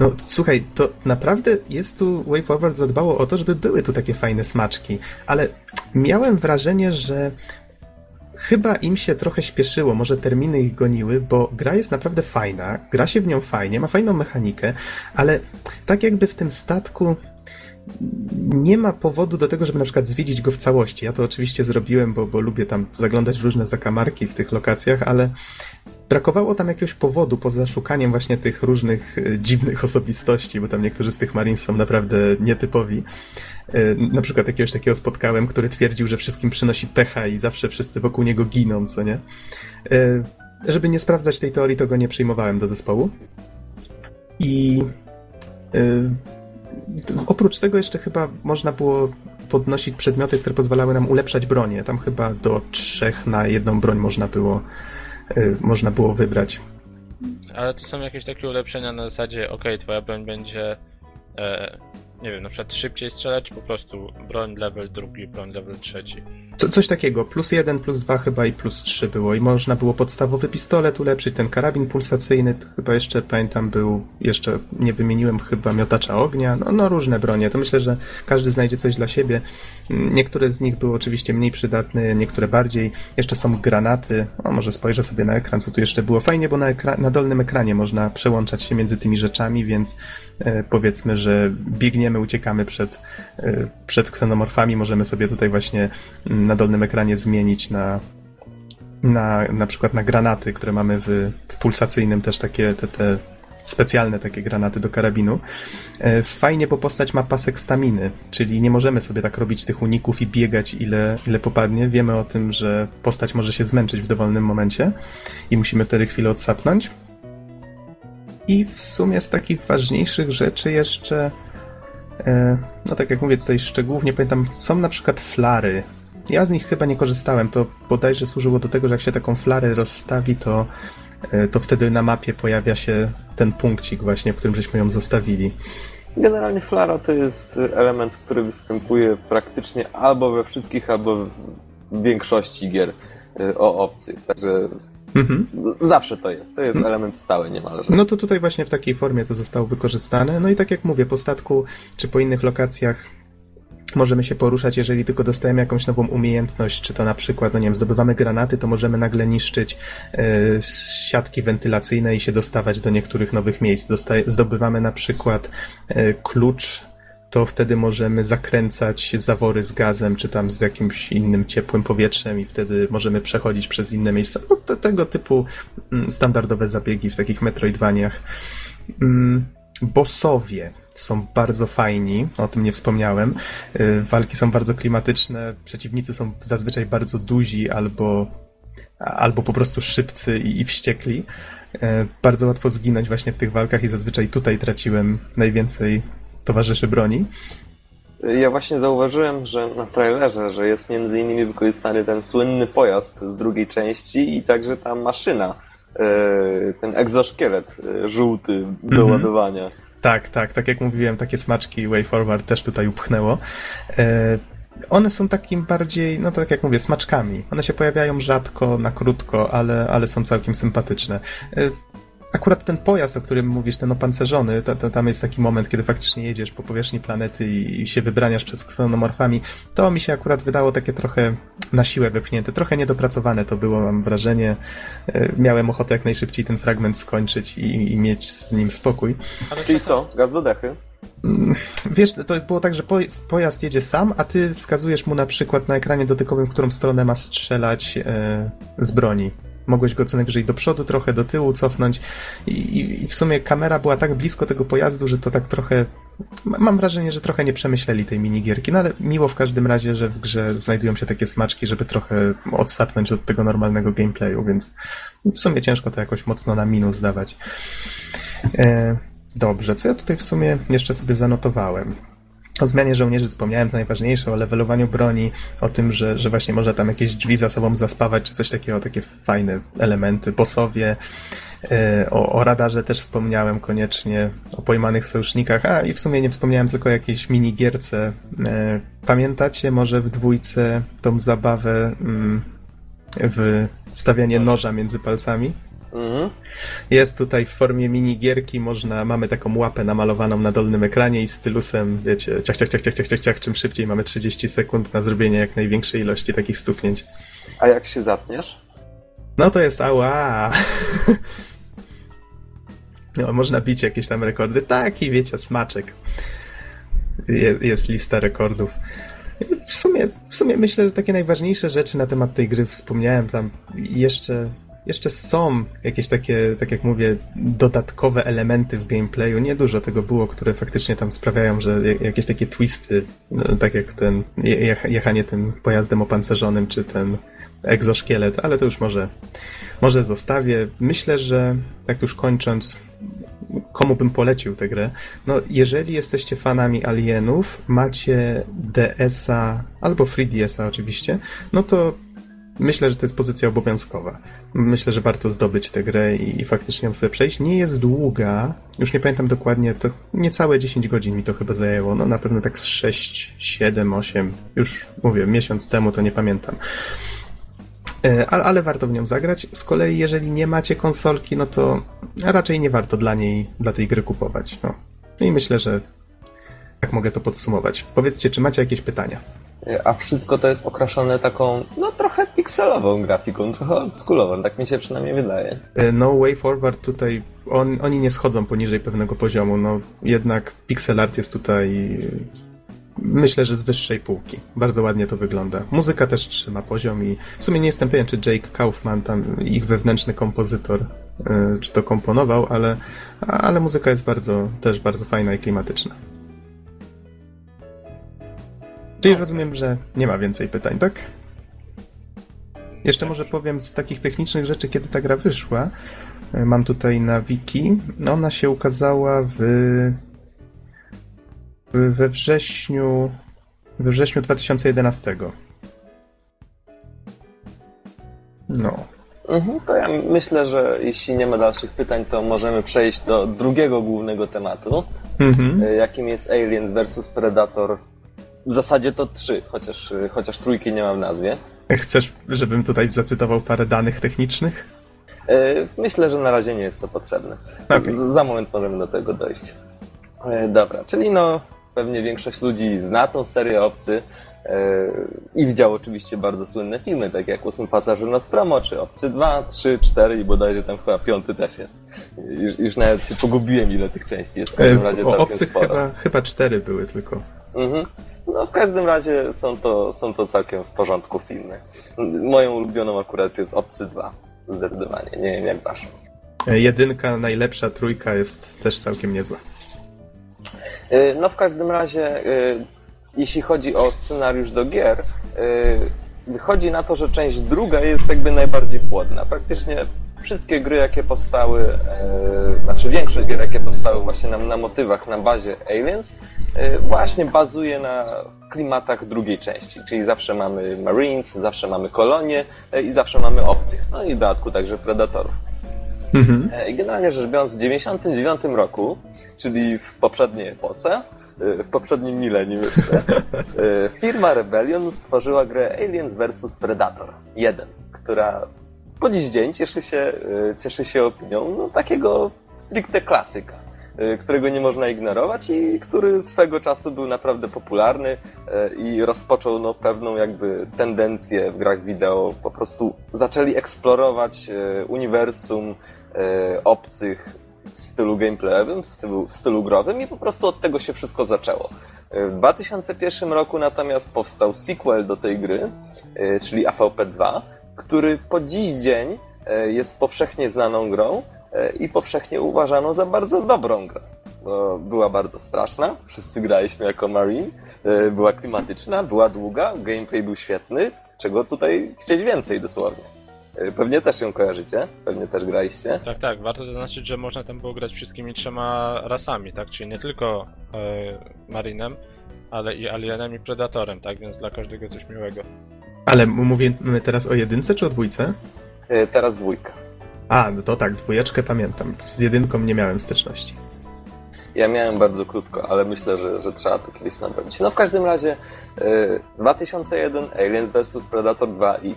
No słuchaj, to naprawdę jest tu WayForward zadbało o to, żeby były tu takie fajne smaczki, ale miałem wrażenie, że chyba im się trochę śpieszyło, może terminy ich goniły, bo gra jest naprawdę fajna, gra się w nią fajnie, ma fajną mechanikę, ale tak jakby w tym statku nie ma powodu do tego, żeby na przykład zwiedzić go w całości. Ja to oczywiście zrobiłem, bo, bo lubię tam zaglądać w różne zakamarki w tych lokacjach, ale brakowało tam jakiegoś powodu poza szukaniem właśnie tych różnych e, dziwnych *laughs* osobistości, bo tam niektórzy z tych Marines są naprawdę nietypowi. E, na przykład jakiegoś takiego spotkałem, który twierdził, że wszystkim przynosi pecha i zawsze wszyscy wokół niego giną, co nie? E, żeby nie sprawdzać tej teorii, to go nie przyjmowałem do zespołu. I oprócz tego jeszcze chyba można było podnosić przedmioty, które pozwalały nam ulepszać bronię. Tam chyba do trzech na jedną broń można było, y, można było wybrać. Ale to są jakieś takie ulepszenia na zasadzie, ok, twoja broń będzie e, nie wiem, na przykład szybciej strzelać, po prostu broń level drugi, broń level trzeci. Co, coś takiego, plus jeden, plus dwa chyba i plus trzy było. I można było podstawowy pistolet ulepszyć, ten karabin pulsacyjny, chyba jeszcze pamiętam był, jeszcze nie wymieniłem chyba miotacza ognia, no, no różne bronie, to myślę, że każdy znajdzie coś dla siebie. Niektóre z nich były oczywiście mniej przydatne, niektóre bardziej. Jeszcze są granaty, o może spojrzę sobie na ekran, co tu jeszcze było. Fajnie, bo na, na dolnym ekranie można przełączać się między tymi rzeczami, więc e, powiedzmy, że biegniemy, uciekamy przed, e, przed ksenomorfami, możemy sobie tutaj właśnie mm, na dolnym ekranie zmienić na, na, na przykład na granaty, które mamy w, w pulsacyjnym też takie te, te specjalne takie granaty do karabinu. E, fajnie, bo postać ma pasek staminy, czyli nie możemy sobie tak robić tych uników i biegać ile, ile popadnie. Wiemy o tym, że postać może się zmęczyć w dowolnym momencie i musimy wtedy chwilę odsapnąć. I w sumie z takich ważniejszych rzeczy jeszcze e, no tak jak mówię tutaj szczegółów nie pamiętam, są na przykład flary ja z nich chyba nie korzystałem. To bodajże służyło do tego, że jak się taką flarę rozstawi, to, e, to wtedy na mapie pojawia się ten punkcik właśnie, w którym żeśmy ją zostawili. Generalnie flara to jest element, który występuje praktycznie albo we wszystkich, albo w większości gier e, o obcych. Także Mhm. Zawsze to jest. To jest mhm. element stały niemalże. No to tutaj właśnie w takiej formie to zostało wykorzystane. No i tak jak mówię, po statku czy po innych lokacjach możemy się poruszać, jeżeli tylko dostajemy jakąś nową umiejętność, czy to na przykład, no nie wiem, zdobywamy granaty, to możemy nagle niszczyć e, siatki wentylacyjne i się dostawać do niektórych nowych miejsc. Dostaje, zdobywamy na przykład e, klucz, to wtedy możemy zakręcać zawory z gazem, czy tam z jakimś innym ciepłym powietrzem i wtedy możemy przechodzić przez inne miejsca. No, to, tego typu mm, standardowe zabiegi w takich Metroidvaniach. Mm, bossowie są bardzo fajni, o tym nie wspomniałem. Y, walki są bardzo klimatyczne, przeciwnicy są zazwyczaj bardzo duzi albo, albo po prostu szybcy i, i wściekli. Y, bardzo łatwo zginąć właśnie w tych walkach i zazwyczaj tutaj traciłem najwięcej towarzyszy broni. Ja właśnie zauważyłem, że na trailerze, że jest między innymi wykorzystany ten słynny pojazd z drugiej części i także ta maszyna, y, ten egzoszkielet żółty do mhm. ładowania. Tak, tak, tak jak mówiłem, takie smaczki Way Forward też tutaj upchnęło. E, one są takim bardziej, no tak jak mówię, smaczkami. One się pojawiają rzadko, na krótko, ale, ale są całkiem sympatyczne. Akurat ten pojazd, o którym mówisz, ten opancerzony, to, to tam jest taki moment, kiedy faktycznie jedziesz po powierzchni planety i, i się wybraniasz przed ksenomorfami, to mi się akurat wydało takie trochę na siłę wypchnięte, trochę niedopracowane to było, mam wrażenie. E, miałem ochotę jak najszybciej ten fragment skończyć i, i mieć z nim spokój. Ale Czyli co? Gaz do dechy? Mm, wiesz, to było tak, że pojazd jedzie sam, a ty wskazujesz mu na przykład na ekranie dotykowym, w którą stronę ma strzelać e, z broni. Mogłeś go co najwyżej do przodu, trochę do tyłu cofnąć i, i w sumie kamera była tak blisko tego pojazdu, że to tak trochę mam wrażenie, że trochę nie przemyśleli tej minigierki, no ale miło w każdym razie, że w grze znajdują się takie smaczki, żeby trochę odsapnąć od tego normalnego gameplayu, więc w sumie ciężko to jakoś mocno na minus dawać. E, dobrze, co ja tutaj w sumie jeszcze sobie zanotowałem? O zmianie żołnierzy wspomniałem, to najważniejsze, o levelowaniu broni, o tym, że, że właśnie można tam jakieś drzwi za sobą zaspawać, czy coś takiego, takie fajne elementy, bossowie. E, o, o radarze też wspomniałem koniecznie, o pojmanych sojusznikach, a i w sumie nie wspomniałem tylko o jakiejś minigierce. E, pamiętacie może w dwójce tą zabawę mm, w stawianie noża między palcami? Mhm. Jest tutaj w formie minigierki, można, mamy taką łapę namalowaną na dolnym ekranie i stylusem, wiecie, ciach, ciach, ciach, ciach, ciach, ciach, ciach, czym szybciej mamy 30 sekund na zrobienie jak największej ilości takich stuknięć. A jak się zatniesz? No to jest ała. No, można bić jakieś tam rekordy. Taki, wiecie, smaczek. Je, jest lista rekordów. W sumie, w sumie myślę, że takie najważniejsze rzeczy na temat tej gry wspomniałem tam jeszcze jeszcze są jakieś takie, tak jak mówię, dodatkowe elementy w gameplayu. Niedużo tego było, które faktycznie tam sprawiają, że jakieś takie twisty, no, tak jak ten jechanie tym pojazdem opancerzonym, czy ten egzoszkielet, ale to już może, może zostawię. Myślę, że tak już kończąc, komu bym polecił tę grę? No, jeżeli jesteście fanami Alienów, macie DS-a albo 3DS-a oczywiście, no to myślę, że to jest pozycja obowiązkowa. Myślę, że warto zdobyć tę grę i, i faktycznie ją sobie przejść. Nie jest długa, już nie pamiętam dokładnie, to niecałe 10 godzin mi to chyba zajęło. No na pewno tak z 6, 7, 8, już mówię, miesiąc temu to nie pamiętam. Ale, ale warto w nią zagrać. Z kolei, jeżeli nie macie konsolki, no to raczej nie warto dla niej, dla tej gry kupować. No. I myślę, że tak mogę to podsumować. Powiedzcie, czy macie jakieś pytania? A wszystko to jest okraszone taką, no trochę pikselową grafiką, trochę oldschoolową, tak mi się przynajmniej wydaje. E, no Way Forward tutaj, on, oni nie schodzą poniżej pewnego poziomu, no jednak pixel art jest tutaj myślę, że z wyższej półki. Bardzo ładnie to wygląda. Muzyka też trzyma poziom i w sumie nie jestem pewien, czy Jake Kaufman, tam ich wewnętrzny kompozytor, czy to komponował, ale, ale muzyka jest bardzo, też bardzo fajna i klimatyczna. Czyli rozumiem, że nie ma więcej pytań, tak? Jeszcze może powiem z takich technicznych rzeczy, kiedy ta gra wyszła. E, mam tutaj na wiki. Ona się ukazała w, we wrześniu we wrześniu 2011. No. Mhm, to ja myślę, że jeśli nie ma dalszych pytań, to możemy przejść do drugiego głównego tematu, mhm. E, jakim jest Aliens vs Predator w zasadzie to trzy, chociaż, chociaż trójki nie mam w nazwie. Chcesz, żebym tutaj zacytował parę danych technicznych? E, myślę, że na razie nie jest to potrzebne. Okay. Za moment możemy do tego dojść. E, dobra, czyli no pewnie większość ludzi zna tą serię Obcy e, i widział oczywiście bardzo słynne filmy, tak jak Ósmy Pasażer Nostromo, czy Obcy 2, 3, 4 i bodajże tam chyba piąty też jest. Już, już nawet się pogubiłem, ile tych części jest. W każdym razie całkiem obcych sporo. chyba, chyba cztery były tylko. Mhm. No w każdym razie są to, są to całkiem w porządku filmy. Moją ulubioną akurat jest Obcy 2. Zdecydowanie. Nie wiem jak wasz. E, Jedynka, najlepsza, trójka jest też całkiem niezła. Y, No w każdym razie, y, jeśli chodzi o scenariusz do gier, wychodzi na to, że część druga jest jakby najbardziej płodna. Praktycznie wszystkie gry, jakie powstały, y, znaczy większość gier, jakie powstały właśnie na, na motywach, na bazie Aliens, y, właśnie bazuje na klimatach drugiej części, czyli zawsze mamy Marines, zawsze mamy kolonie y, i zawsze mamy obcych. No i w dodatku także Predatorów. Mhm. E, I generalnie rzecz biorąc, w 1999 roku, czyli w poprzedniej epoce, e, w poprzednim milenium jeszcze, e, firma Rebellion stworzyła grę Aliens vs Predator 1, która po dziś dzień cieszy się, e, cieszy się opinią no, takiego stricte klasyka, e, którego nie można ignorować i który swego czasu był naprawdę popularny e, i rozpoczął no, pewną jakby tendencję w grach wideo. Po prostu zaczęli eksplorować uniwersum obcych w stylu gameplayowym, w stylu, w stylu growym i po prostu od tego się wszystko zaczęło. W 2001 roku natomiast powstał sequel do tej gry, czyli AVP2, który po dziś dzień e, jest powszechnie znaną grą e, i powszechnie uważaną za bardzo dobrą grę. Była bardzo straszna, wszyscy graliśmy jako Marine, e, była klimatyczna, była długa, gameplay był świetny, czego tutaj chcieć więcej dosłownie. Pewnie też ją kojarzycie, pewnie też graliście. Tak, tak. Warto zaznaczyć, że można tam było grać wszystkimi trzema rasami, tak? Czyli nie tylko e, Marinem, ale i Alienem i Predatorem, tak? Więc dla każdego coś miłego. Ale mówimy teraz o jedynce czy o dwójce? E, Teraz dwójka. A, no to tak, dwójeczkę pamiętam. Z jedynką nie miałem styczności. Ja miałem bardzo krótko, ale myślę, że, że trzeba to kiedyś naprawić. No w każdym razie e, 2001 Aliens vs Predator 2 i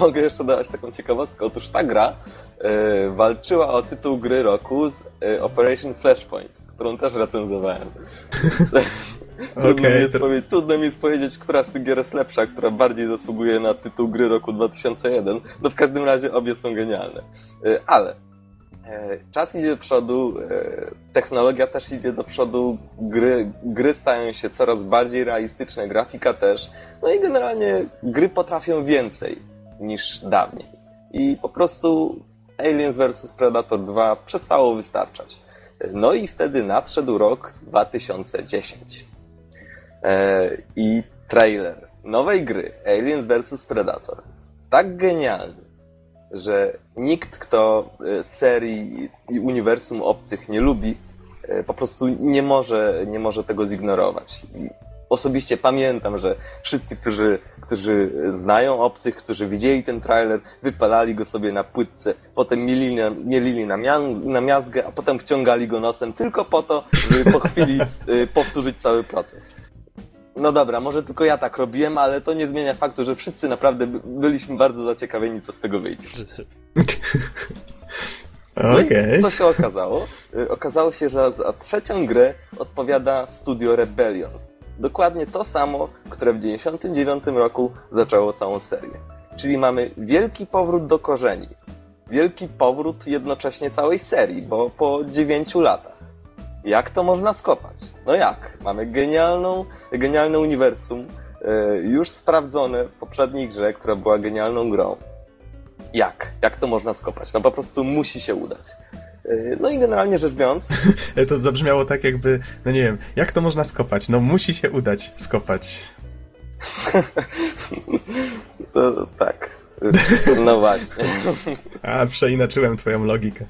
mogę jeszcze dodać taką ciekawostkę. Otóż ta gra e, walczyła o tytuł gry roku z Operation Flashpoint, którą też recenzowałem. Więc, *laughs* trudno, mi Okej, jest powie- trudno mi jest powiedzieć, która z tych gier jest lepsza, która bardziej zasługuje na tytuł gry roku 2001. No w każdym razie obie są genialne. E, ale E, Czas idzie do przodu, e, technologia też idzie do przodu, gry, gry stają się coraz bardziej realistyczne, grafika też. No i generalnie gry potrafią więcej niż dawniej. I po prostu Aliens vs Predator 2 przestało wystarczać. No i wtedy nadszedł rok 2010. E, I trailer nowej gry Aliens vs Predator. Tak genialny, że nikt, kto e, serii i uniwersum obcych nie lubi, e, po prostu nie może, nie może tego zignorować. Osobiście pamiętam, że wszyscy, którzy, którzy znają obcych, którzy widzieli ten trailer, wypalali go sobie na płytce, potem mielili na, mielili na, na miazgę, a potem wciągali go nosem tylko po to, żeby po chwili powtórzyć cały proces. No dobra, może tylko ja tak robiłem, ale to nie zmienia faktu, że wszyscy naprawdę by- byliśmy bardzo zaciekawieni, co z tego wyjdzie. *laughs* No Okej. i co się okazało? Y, Okazało się, że za trzecią grę odpowiada studio Rebellion. Dokładnie to samo, które w 1999 roku zaczęło całą serię. Czyli mamy wielki powrót do korzeni. Wielki powrót jednocześnie całej serii, bo po 9 latach. Jak to można skopać? No jak? Mamy genialną, genialne uniwersum, y, już sprawdzone w poprzedniej grze, która była genialną grą. Jak? Jak to można skopać? No po prostu musi się udać. Yy, No i generalnie rzecz biorąc, *laughs* To zabrzmiało tak jakby, no nie wiem, jak to można skopać? No musi się udać skopać. *laughs* to tak. No właśnie. *laughs* A, przeinaczyłem twoją logikę.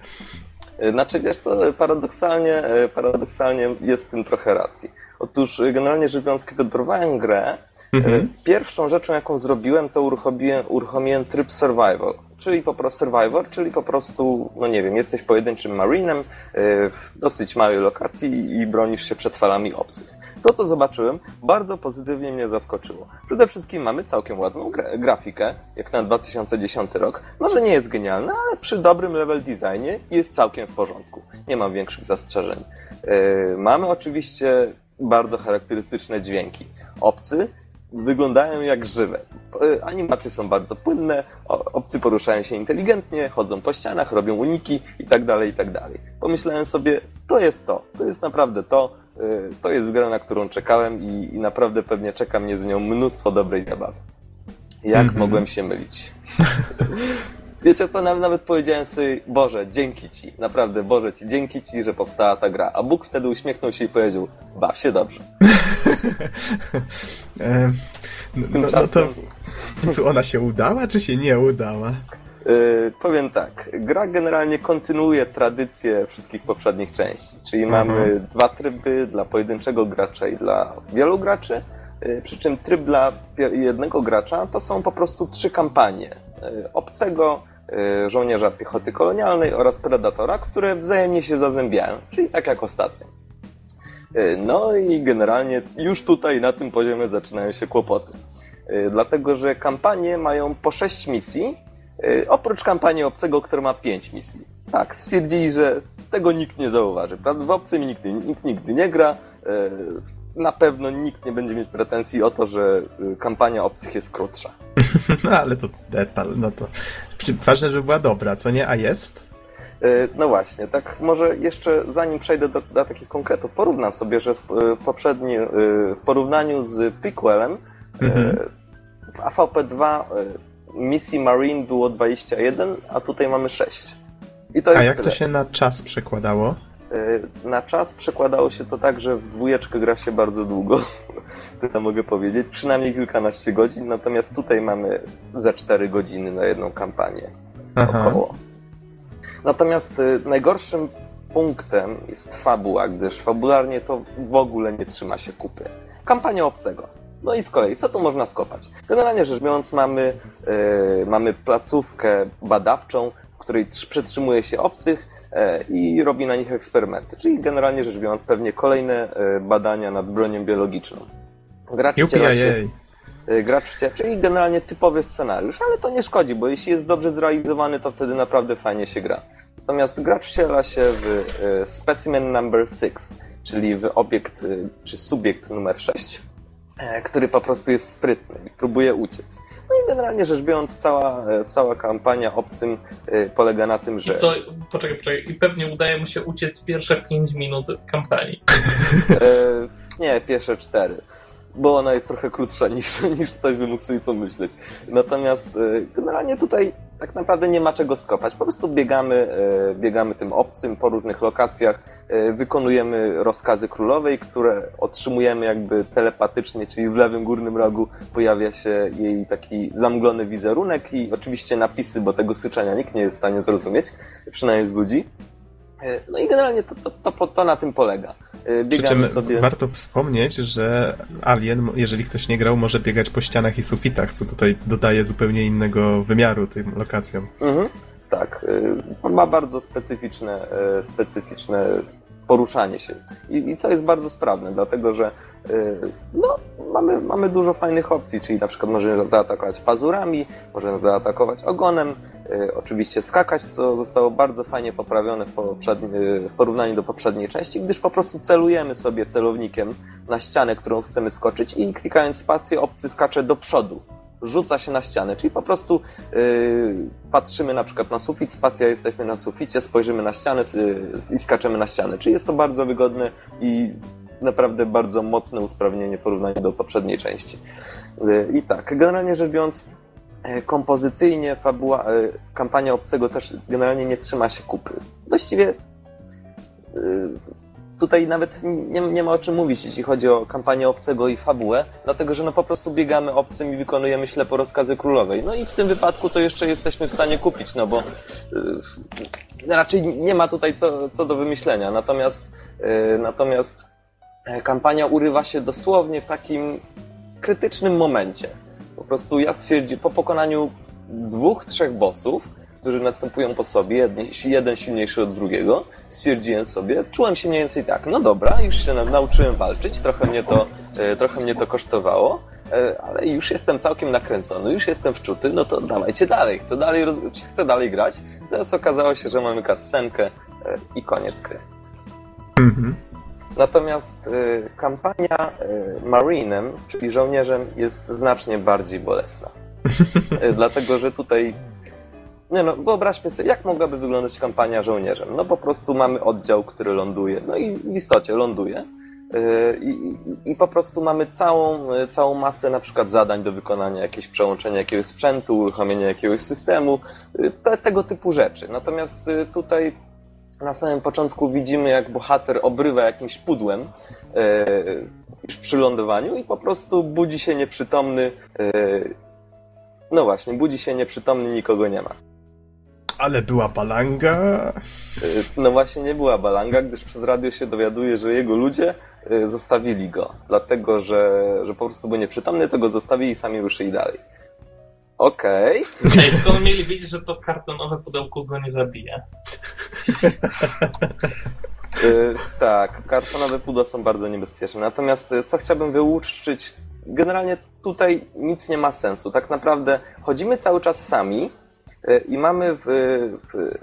Znaczy, wiesz co, paradoksalnie, e, paradoksalnie jest w tym trochę racji. Otóż, e, generalnie rzecz biorąc, kiedy odrowałem grę, e, Mhm. pierwszą rzeczą, jaką zrobiłem, to uruchomiłem, uruchomiłem tryb survival. Czyli po prostu survivor, czyli po prostu, no nie wiem, jesteś pojedynczym marinem w dosyć małej lokacji i bronisz się przed falami obcych. To, co zobaczyłem, bardzo pozytywnie mnie zaskoczyło. Przede wszystkim mamy całkiem ładną gra- grafikę, jak na 2010 rok. Może nie jest genialna, ale przy dobrym level designie jest całkiem w porządku. Nie mam większych zastrzeżeń. Yy, mamy oczywiście bardzo charakterystyczne dźwięki. Obcy wyglądają jak żywe. E, animacje są bardzo płynne, obcy poruszają się inteligentnie, chodzą po ścianach, robią uniki i tak dalej, i tak. Pomyślałem sobie, to jest to, to jest naprawdę to, to jest gra, na którą czekałem i, i naprawdę pewnie czeka mnie z nią mnóstwo dobrej zabawy. Jak mm -hmm. mogłem się mylić? *laughs* Wiecie co, nawet powiedziałem sobie, Boże, dzięki Ci, naprawdę, Boże Ci, dzięki Ci, że powstała ta gra. A Bóg wtedy uśmiechnął się i powiedział, baw się dobrze. *laughs* e, no, no, no to, co *laughs* ona się udała, czy się nie udała? Yy, powiem tak, gra generalnie kontynuuje tradycję wszystkich poprzednich części, czyli mhm. mamy dwa tryby dla pojedynczego gracza i dla wielu graczy, yy, przy czym tryb dla jednego gracza to są po prostu trzy kampanie. Yy, obcego, żołnierza piechoty kolonialnej oraz predatora, które wzajemnie się zazębiają, czyli tak jak ostatnio. No i generalnie już tutaj na tym poziomie zaczynają się kłopoty. Dlatego, że kampanie mają po 6 misji, oprócz kampanii obcego, która ma 5 misji. Tak, stwierdzili, że tego nikt nie zauważy. Prawda? W obcym nikt, nikt nigdy nie gra. Na pewno nikt nie będzie mieć pretensji o to, że kampania obcych jest krótsza. *laughs* No ale to detal, no to ważne, żeby była dobra, co nie? A jest? No właśnie, tak może jeszcze zanim przejdę do, do takich konkretów, porównam sobie, że w, poprzedni, w porównaniu z prequelem mhm. w AVP2 misji Marine było 21, a tutaj mamy 6. a jak tyle. to się na czas przekładało? E, na czas przekładało się to tak, że w dwójeczkę gra się bardzo długo, *laughs* to mogę powiedzieć, przynajmniej kilkanaście godzin, natomiast tutaj mamy ze 4 godziny na jedną kampanię Aha. około. Natomiast e, najgorszym punktem jest fabuła, gdyż fabularnie to w ogóle nie trzyma się kupy. Kampania obcego. No i z kolei, co tu można skopać? Generalnie rzecz biorąc, mamy, yy, mamy placówkę badawczą, w której przetrzymuje się obcych, E, i robi na nich eksperymenty. Czyli generalnie rzecz biorąc, pewnie kolejne e, badania nad bronią biologiczną. Gracz wciela się, e, gracz wciela, czyli generalnie typowy scenariusz, ale to nie szkodzi, bo jeśli jest dobrze zrealizowany, to wtedy naprawdę fajnie się gra. Natomiast gracz wciela się w specimen number 6, czyli w obiekt, czy subiekt numer 6, który po prostu jest sprytny i próbuje uciec. No i generalnie rzecz biorąc, cała, cała kampania obcym y, polega na tym, że. I co, poczekaj, poczekaj, i pewnie udaje mu się uciec pierwsze 5 minut kampanii. E, nie, pierwsze 4 bo ona jest trochę krótsza niż, *laughs* niż ktoś by mógł sobie pomyśleć. Natomiast y, generalnie tutaj tak naprawdę nie ma czego skopać. Po prostu biegamy, y, biegamy tym obcym po różnych lokacjach, y, wykonujemy rozkazy królowej, które otrzymujemy jakby telepatycznie, czyli w lewym górnym rogu pojawia się jej taki zamglony wizerunek i oczywiście napisy, bo tego syczenia nikt nie jest w stanie zrozumieć, przynajmniej z ludzi. No i generalnie to, to, to, to na tym polega. Biegamy Przy sobie... warto wspomnieć, że Alien, jeżeli ktoś nie grał, może biegać po ścianach i sufitach, co tutaj dodaje zupełnie innego wymiaru tym lokacjom. Mhm, tak. On ma bardzo specyficzne, specyficzne poruszanie się. I, I, co jest bardzo sprawne, dlatego że yy, no, mamy, mamy dużo fajnych opcji, czyli na przykład możemy zaatakować pazurami, możemy zaatakować ogonem, yy, oczywiście skakać, co zostało bardzo fajnie poprawione w, w, porównaniu do poprzedniej części, gdyż po prostu celujemy sobie celownikiem na ścianę, którą chcemy skoczyć i klikając spację obcy skacze do przodu rzuca się na ścianę, czyli po prostu yy, patrzymy na przykład na sufit, spacja jesteśmy na suficie, spojrzymy na ścianę yy, i skaczemy na ścianę. Czyli jest to bardzo wygodne i naprawdę bardzo mocne usprawnienie w porównaniu do poprzedniej części. Yy, I tak, generalnie rzecz biorąc, yy, kompozycyjnie fabuła, yy, kampania obcego też generalnie nie trzyma się kupy. Właściwie yy, tutaj nawet nie, nie, ma o czym mówić, jeśli chodzi o kampanię obcego i fabułę, dlatego że no po prostu biegamy obcym i wykonujemy ślepo rozkazy królowej. No i w tym wypadku to jeszcze jesteśmy w stanie kupić, no bo yy, raczej nie ma tutaj co, co do wymyślenia. Natomiast, yy, natomiast e, kampania urywa się dosłownie w takim krytycznym momencie. Po prostu ja stwierdziłem, po pokonaniu dwóch, trzech bossów, którzy następują po sobie, jeden silniejszy od drugiego, stwierdziłem sobie, czułem się mniej więcej tak, no dobra, już się nauczyłem walczyć, trochę mnie to, e, trochę mnie to kosztowało, e, ale już jestem całkiem nakręcony, już jestem wczuty, no to dawajcie dalej, chcę dalej, chcę dalej grać. Teraz okazało się, że mamy kascenkę e, i koniec gry. Mhm. Natomiast kampania Marinem, czyli żołnierzem, jest znacznie bardziej bolesna. *laughs* Dlatego, że tutaj nie no, wyobraźmy sobie, jak mogłaby wyglądać kampania żołnierzem. No po prostu mamy oddział, który ląduje, no i w istocie ląduje. Y, I, i, I po prostu mamy całą, y, całą masę na przykład zadań do wykonania, jakieś przełączenia jakiegoś sprzętu, uruchomienia jakiegoś systemu, y, te, tego typu rzeczy. Natomiast tutaj na samym początku widzimy, jak bohater obrywa jakimś pudłem już przy lądowaniu i po prostu budzi się nieprzytomny. No właśnie, budzi się nieprzytomny, nikogo nie ma. Ale była balanga. Y, No właśnie nie była balanga, gdyż przez radio się dowiaduje, że jego ludzie y, zostawili go. Dlatego, że, że po prostu był nieprzytomny, to go zostawili i sami ruszyli dalej. Okej. Ej, skąd mieli wiedzieć, że to kartonowe pudełko go nie zabije? Y, Tak, kartonowe pudła są bardzo niebezpieczne. Natomiast y, co chciałbym wyłuszczyć, generalnie tutaj nic nie ma sensu. Tak naprawdę chodzimy cały czas sami i mamy w, w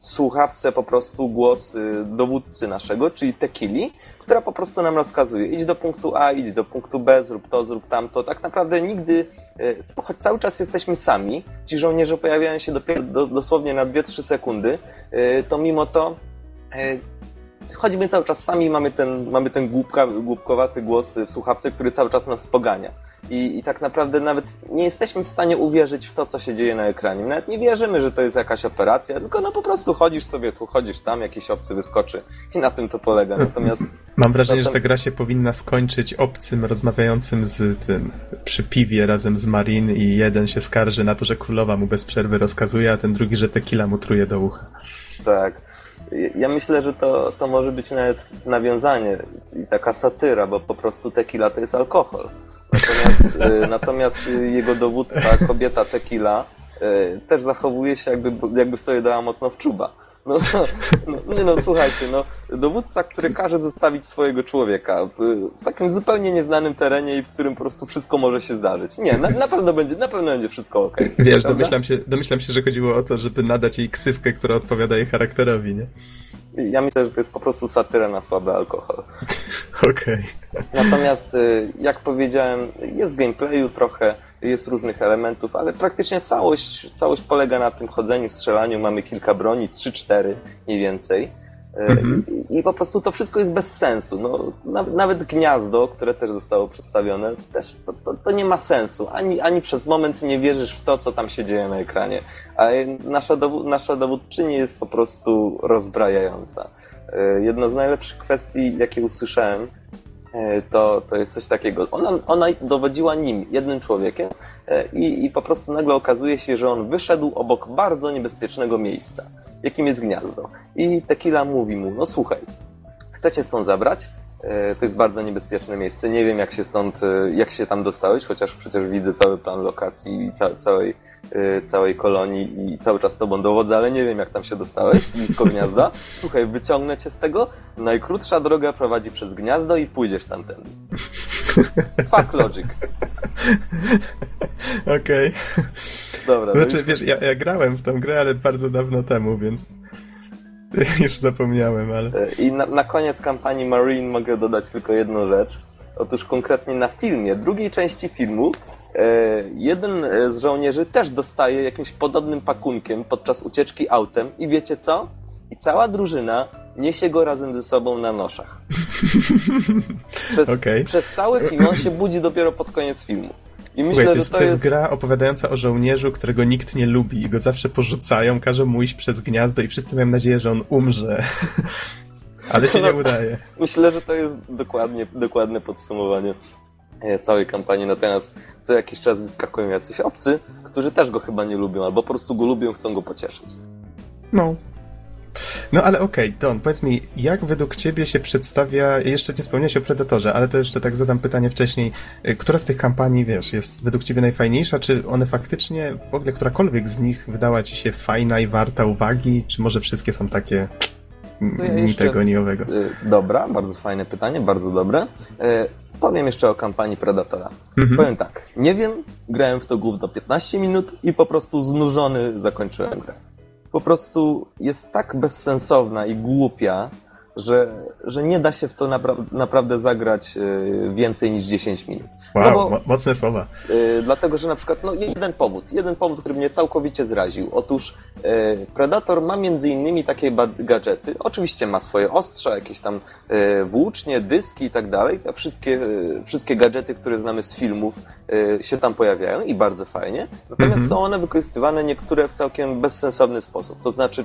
słuchawce po prostu głos y, dowódcy naszego, czyli Tekili, która po prostu nam rozkazuje idź do punktu A, idź do punktu B, zrób to, zrób tamto. Tak naprawdę nigdy, y, choć cały czas jesteśmy sami, ci żołnierze pojawiają się dopiero do, dosłownie na 2-3 sekundy, y, to mimo to y, chodzimy cały czas sami, mamy ten, mamy ten głupka, głupkowaty głos w słuchawce, który cały czas nas pogania. I, I tak naprawdę nawet nie jesteśmy w stanie uwierzyć w to, co się dzieje na ekranie. Nawet nie wierzymy, że to jest jakaś operacja, tylko no po prostu chodzisz sobie tu, chodzisz tam, jakiś obcy wyskoczy i na tym to polega. Natomiast Mam wrażenie, że ta gra się powinna skończyć obcym rozmawiającym z tym przy piwie razem z Marin i jeden się skarży na to, że królowa mu bez przerwy rozkazuje, a ten drugi, że tequila mu truje do ucha. tak. Ja myślę, że to, to może być nawet nawiązanie i taka satyra, bo po prostu tequila to jest alkohol. Natomiast, y, natomiast y, jego dowódca, kobieta tequila, y, też zachowuje się jakby, jakby sobie dała mocno w czuba. No, no, nie no, słuchajcie, no, dowódca, który każe zostawić swojego człowieka w, w takim zupełnie nieznanym terenie i w którym po prostu wszystko może się zdarzyć. Nie, na, na pewno będzie, na pewno będzie wszystko ok. Wiesz, domyślam się, domyślam się, że chodziło o to, żeby nadać jej ksywkę, która odpowiada jej charakterowi, nie? Ja myślę, że to jest po prostu satyra na słaby alkohol. *laughs* Okej. Natomiast, y, jak powiedziałem, jest gameplayu trochę, jest różnych elementów, ale praktycznie całość, całość polega na tym chodzeniu, strzelaniu. Mamy kilka broni, 3-4 mniej więcej. Y, Mhm. I, po prostu to wszystko jest bez sensu. No, na, nawet gniazdo, które też zostało przedstawione, też to, to, to nie ma sensu. Ani, ani przez moment nie wierzysz w to, co tam się dzieje na ekranie. A nasza, dowód, nasza dowódczyni jest po prostu rozbrajająca. Y, Jedna z najlepszych kwestii, jakie usłyszałem, e, to, to jest coś takiego. Ona, ona dowodziła nim, jednym człowiekiem, e, i, i po prostu nagle okazuje się, że on wyszedł obok bardzo niebezpiecznego miejsca, jakim jest gniazdo. I Tequila mówi mu: No słuchaj, chcecie stąd zabrać? E, To jest bardzo niebezpieczne miejsce. Nie wiem, jak się stąd, e, jak się tam dostałeś, chociaż przecież widzę cały plan lokacji i ca całej, e, całej kolonii i cały czas tobą dowodzę, ale nie wiem, jak tam się dostałeś, blisko gniazda. *laughs* Słuchaj, wyciągnę cię z tego. Najkrótsza droga prowadzi przez gniazdo i pójdziesz tamtędy. Fuck logic. *laughs* Okej. Dobra, no Znaczy, już- wiesz, ja, ja grałem w tą grę, ale bardzo dawno temu, więc *laughs* już zapomniałem, ale... E, I na, na koniec kampanii Marine mogę dodać tylko jedną rzecz. Otóż konkretnie na filmie, drugiej części filmu, jeden e, z żołnierzy też dostaje jakimś podobnym pakunkiem podczas ucieczki autem i wiecie co? I cała drużyna niesie go razem ze sobą na noszach. *laughs* Przez, Okej. przez cały film on się budzi dopiero pod koniec filmu. I myślę, Słuchaj, to jest, że to jest gra opowiadająca o żołnierzu, którego nikt nie lubi i go zawsze porzucają, każą mu iść przez gniazdo i wszyscy mają nadzieję, że on umrze. *laughs* ale się nie udaje. Myślę, że to jest dokładnie, dokładne podsumowanie e, całej kampanii. Natomiast co jakiś czas wyskakują jacyś obcy, którzy też go chyba nie lubią, albo po prostu go lubią, chcą go pocieszyć. No. No ale okej, Don, powiedz mi, jak według ciebie się przedstawia, jeszcze nie wspomniałeś o Predatorze, ale to jeszcze tak zadam pytanie wcześniej, y, która z tych kampanii, wiesz, jest według ciebie najfajniejsza, czy one faktycznie, w ogóle którakolwiek z nich wydała ci się fajna i warta uwagi, czy może wszystkie są takie ja ni jeszcze- tego, ni owego? E, Dobra, bardzo fajne pytanie, bardzo dobre. Powiem jeszcze o kampanii Predatora. Mhm. Powiem tak, nie wiem, grałem w to gówno 15 minut i po prostu znużony zakończyłem grę. Po prostu jest tak bezsensowna i głupia, że, że nie da się w to napra- naprawdę zagrać y, więcej niż 10 minut. Wow, No bo- mo- mocne słowa. Y, dlatego, że na przykład no, jeden powód, jeden powód, który mnie całkowicie zraził. Otóż y, Predator ma między innymi takie gadżety. Oczywiście ma swoje ostrza, jakieś tam y, włócznie, dyski i tak dalej. Te wszystkie, wszystkie gadżety, które znamy z filmów się tam pojawiają i bardzo fajnie. Natomiast Mhm. są one wykorzystywane niektóre w całkiem bezsensowny sposób. To znaczy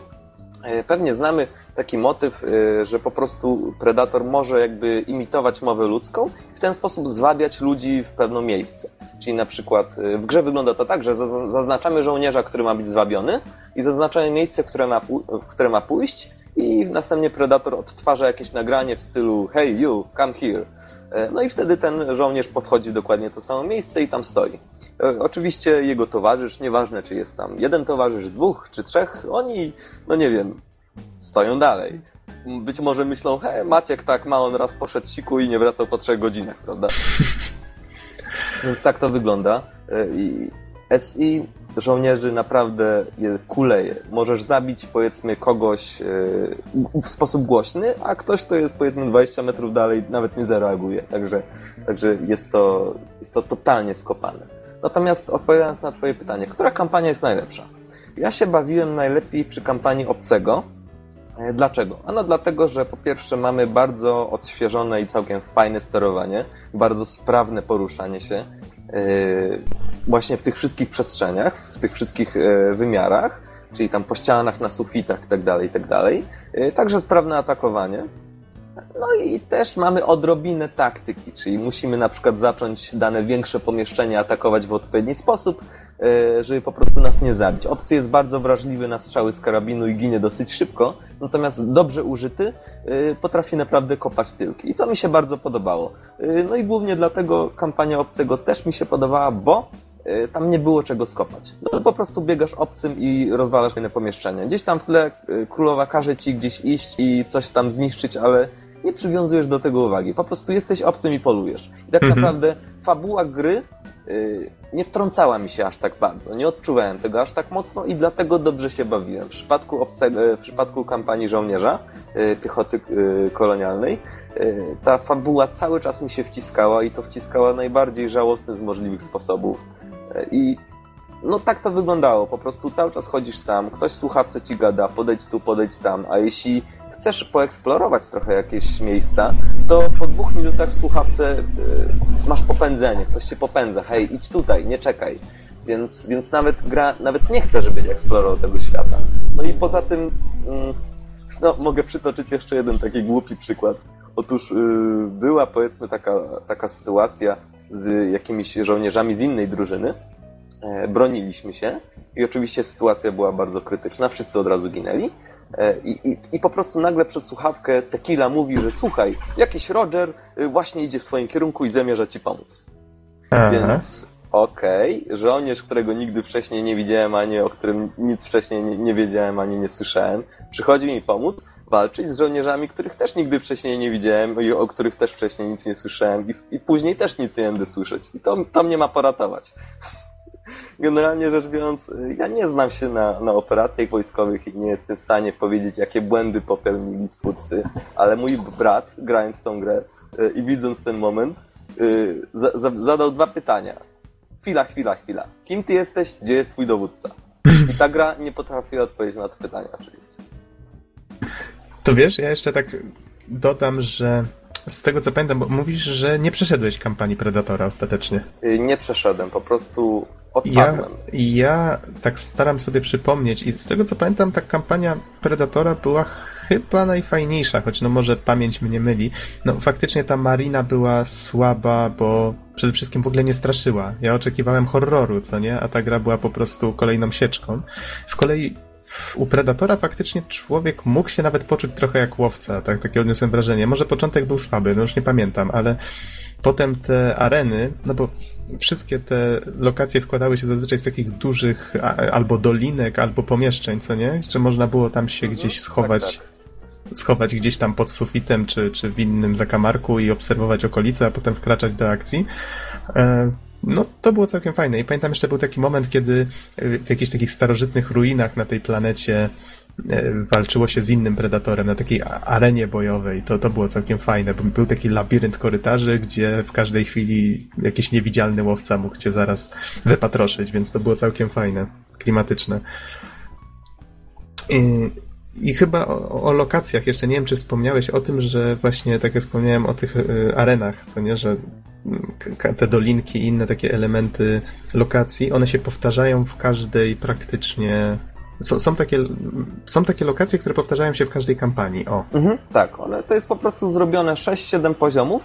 Pewnie znamy taki motyw, e, że po prostu predator może jakby imitować mowę ludzką i w ten sposób zwabiać ludzi w pewne miejsce. Czyli na przykład e, w grze wygląda to tak, że zaz- zaznaczamy żołnierza, który ma być zwabiony i zaznaczamy miejsce, które ma, w które ma pójść i następnie predator odtwarza jakieś nagranie w stylu hey you, come here. E, No i wtedy ten żołnierz podchodzi dokładnie to samo miejsce i tam stoi. E, Oczywiście jego towarzysz, nieważne czy jest tam jeden towarzysz, dwóch czy trzech, oni, no nie wiem, stoją dalej. Być może myślą, he, Maciek tak ma, on raz poszedł siku i nie wracał po trzech godzinach, prawda? *laughs* Więc tak to wygląda. E, I SI żołnierzy naprawdę je kuleje. Możesz zabić powiedzmy kogoś e, w sposób głośny, a ktoś, kto jest powiedzmy 20 metrów dalej, nawet nie zareaguje. Także, także jest, to, jest to totalnie skopane. Natomiast odpowiadając na Twoje pytanie, która kampania jest najlepsza? Ja się bawiłem najlepiej przy kampanii Obcego. E, Dlaczego? Ano dlatego, że po pierwsze mamy bardzo odświeżone i całkiem fajne sterowanie, bardzo sprawne poruszanie się właśnie w tych wszystkich przestrzeniach, w tych wszystkich e, wymiarach, czyli tam po ścianach, na sufitach itd., itd. E, Także sprawne atakowanie. No i też mamy odrobinę taktyki, czyli musimy na przykład zacząć dane większe pomieszczenie atakować w odpowiedni sposób, e, żeby po prostu nas nie zabić. Obcy jest bardzo wrażliwy na strzały z karabinu i ginie dosyć szybko, natomiast dobrze użyty e, potrafi naprawdę kopać tyłki. I co mi się bardzo podobało. E, No i głównie dlatego kampania Obcego też mi się podobała, bo e, tam nie było czego skopać. No, po prostu biegasz obcym i rozwalasz inne pomieszczenie. Gdzieś tam w tle e, królowa każe ci gdzieś iść i coś tam zniszczyć, ale nie przywiązujesz do tego uwagi. Po prostu jesteś obcym i polujesz. I tak Mhm. naprawdę fabuła gry nie wtrącała mi się aż tak bardzo. Nie odczuwałem tego aż tak mocno i dlatego dobrze się bawiłem. W przypadku, obcego, w przypadku kampanii żołnierza, y, piechoty y, kolonialnej, ta fabuła cały czas mi się wciskała i to wciskała najbardziej żałosny z możliwych sposobów. I no tak to wyglądało. Po prostu cały czas chodzisz sam, ktoś słuchawce ci gada, podejdź tu, podejdź tam, a jeśli chcesz poeksplorować trochę jakieś miejsca, to po dwóch minutach w słuchawce y, masz popędzenie, ktoś cię popędza, hej, idź tutaj, nie czekaj. Więc, więc nawet gra, nawet nie chce, żebyś eksplorował tego świata. No i poza tym, mm, no, mogę przytoczyć jeszcze jeden taki głupi przykład. Otóż y, była powiedzmy taka, taka sytuacja z jakimiś żołnierzami z innej drużyny, e, broniliśmy się i oczywiście sytuacja była bardzo krytyczna, wszyscy od razu ginęli. E, I, i, I po prostu nagle przez słuchawkę Tequila mówi, że słuchaj, jakiś Roger y, właśnie idzie w twoim kierunku i zamierza ci pomóc. Aha. Więc okej, żołnierz, którego nigdy wcześniej nie widziałem, ani o którym nic wcześniej nie, nie wiedziałem, ani nie słyszałem, przychodzi mi pomóc walczyć z żołnierzami, których też nigdy wcześniej nie widziałem i o których też wcześniej nic nie słyszałem i, i później też nic nie będę słyszeć. I to, to mnie ma poratować. Generalnie rzecz biorąc, y, ja nie znam się na, na operacjach wojskowych i nie jestem w stanie powiedzieć, jakie błędy popełnili twórcy, ale mój brat, grając tą grę y, i widząc ten moment, y, za, za, zadał dwa pytania. Chwila, chwila, chwila. Kim ty jesteś? Gdzie jest twój dowódca? I ta gra nie potrafiła odpowiedzieć na te pytania oczywiście. To wiesz, ja jeszcze tak dodam, że z tego co pamiętam, bo mówisz, że nie przeszedłeś kampanii Predatora ostatecznie. Nie przeszedłem, po prostu odpadłem. ja tak staram sobie przypomnieć i z tego co pamiętam, ta kampania Predatora była chyba najfajniejsza, choć no może pamięć mnie myli. No faktycznie ta Marina była słaba, bo przede wszystkim w ogóle nie straszyła. Ja oczekiwałem horroru, co nie? A ta gra była po prostu kolejną sieczką. Z kolei u Predatora faktycznie człowiek mógł się nawet poczuć trochę jak łowca, tak, takie odniosłem wrażenie. Może początek był słaby, no już nie pamiętam, ale potem te areny, no bo wszystkie te lokacje składały się zazwyczaj z takich dużych albo dolinek, albo pomieszczeń, co nie? Jeszcze można było tam się gdzieś schować, tak. schować gdzieś tam pod sufitem, czy, czy w innym zakamarku i obserwować okolice, a potem wkraczać do akcji. E, No, to było całkiem fajne. I pamiętam jeszcze był taki moment, kiedy w jakichś takich starożytnych ruinach na tej planecie e, walczyło się z innym predatorem na takiej arenie bojowej. To, to było całkiem fajne. Był taki labirynt korytarzy, gdzie w każdej chwili jakiś niewidzialny łowca mógł cię zaraz wypatroszyć, więc to było całkiem fajne, klimatyczne. I, i chyba o, o, lokacjach jeszcze nie wiem, czy wspomniałeś o tym, że właśnie tak jak wspomniałem o tych y, arenach, co nie, że te dolinki i inne takie elementy lokacji, one się powtarzają w każdej praktycznie. Są, są, takie, są takie lokacje, które powtarzają się w każdej kampanii. O. Mhm, tak, one, to jest po prostu zrobione 6-7 poziomów,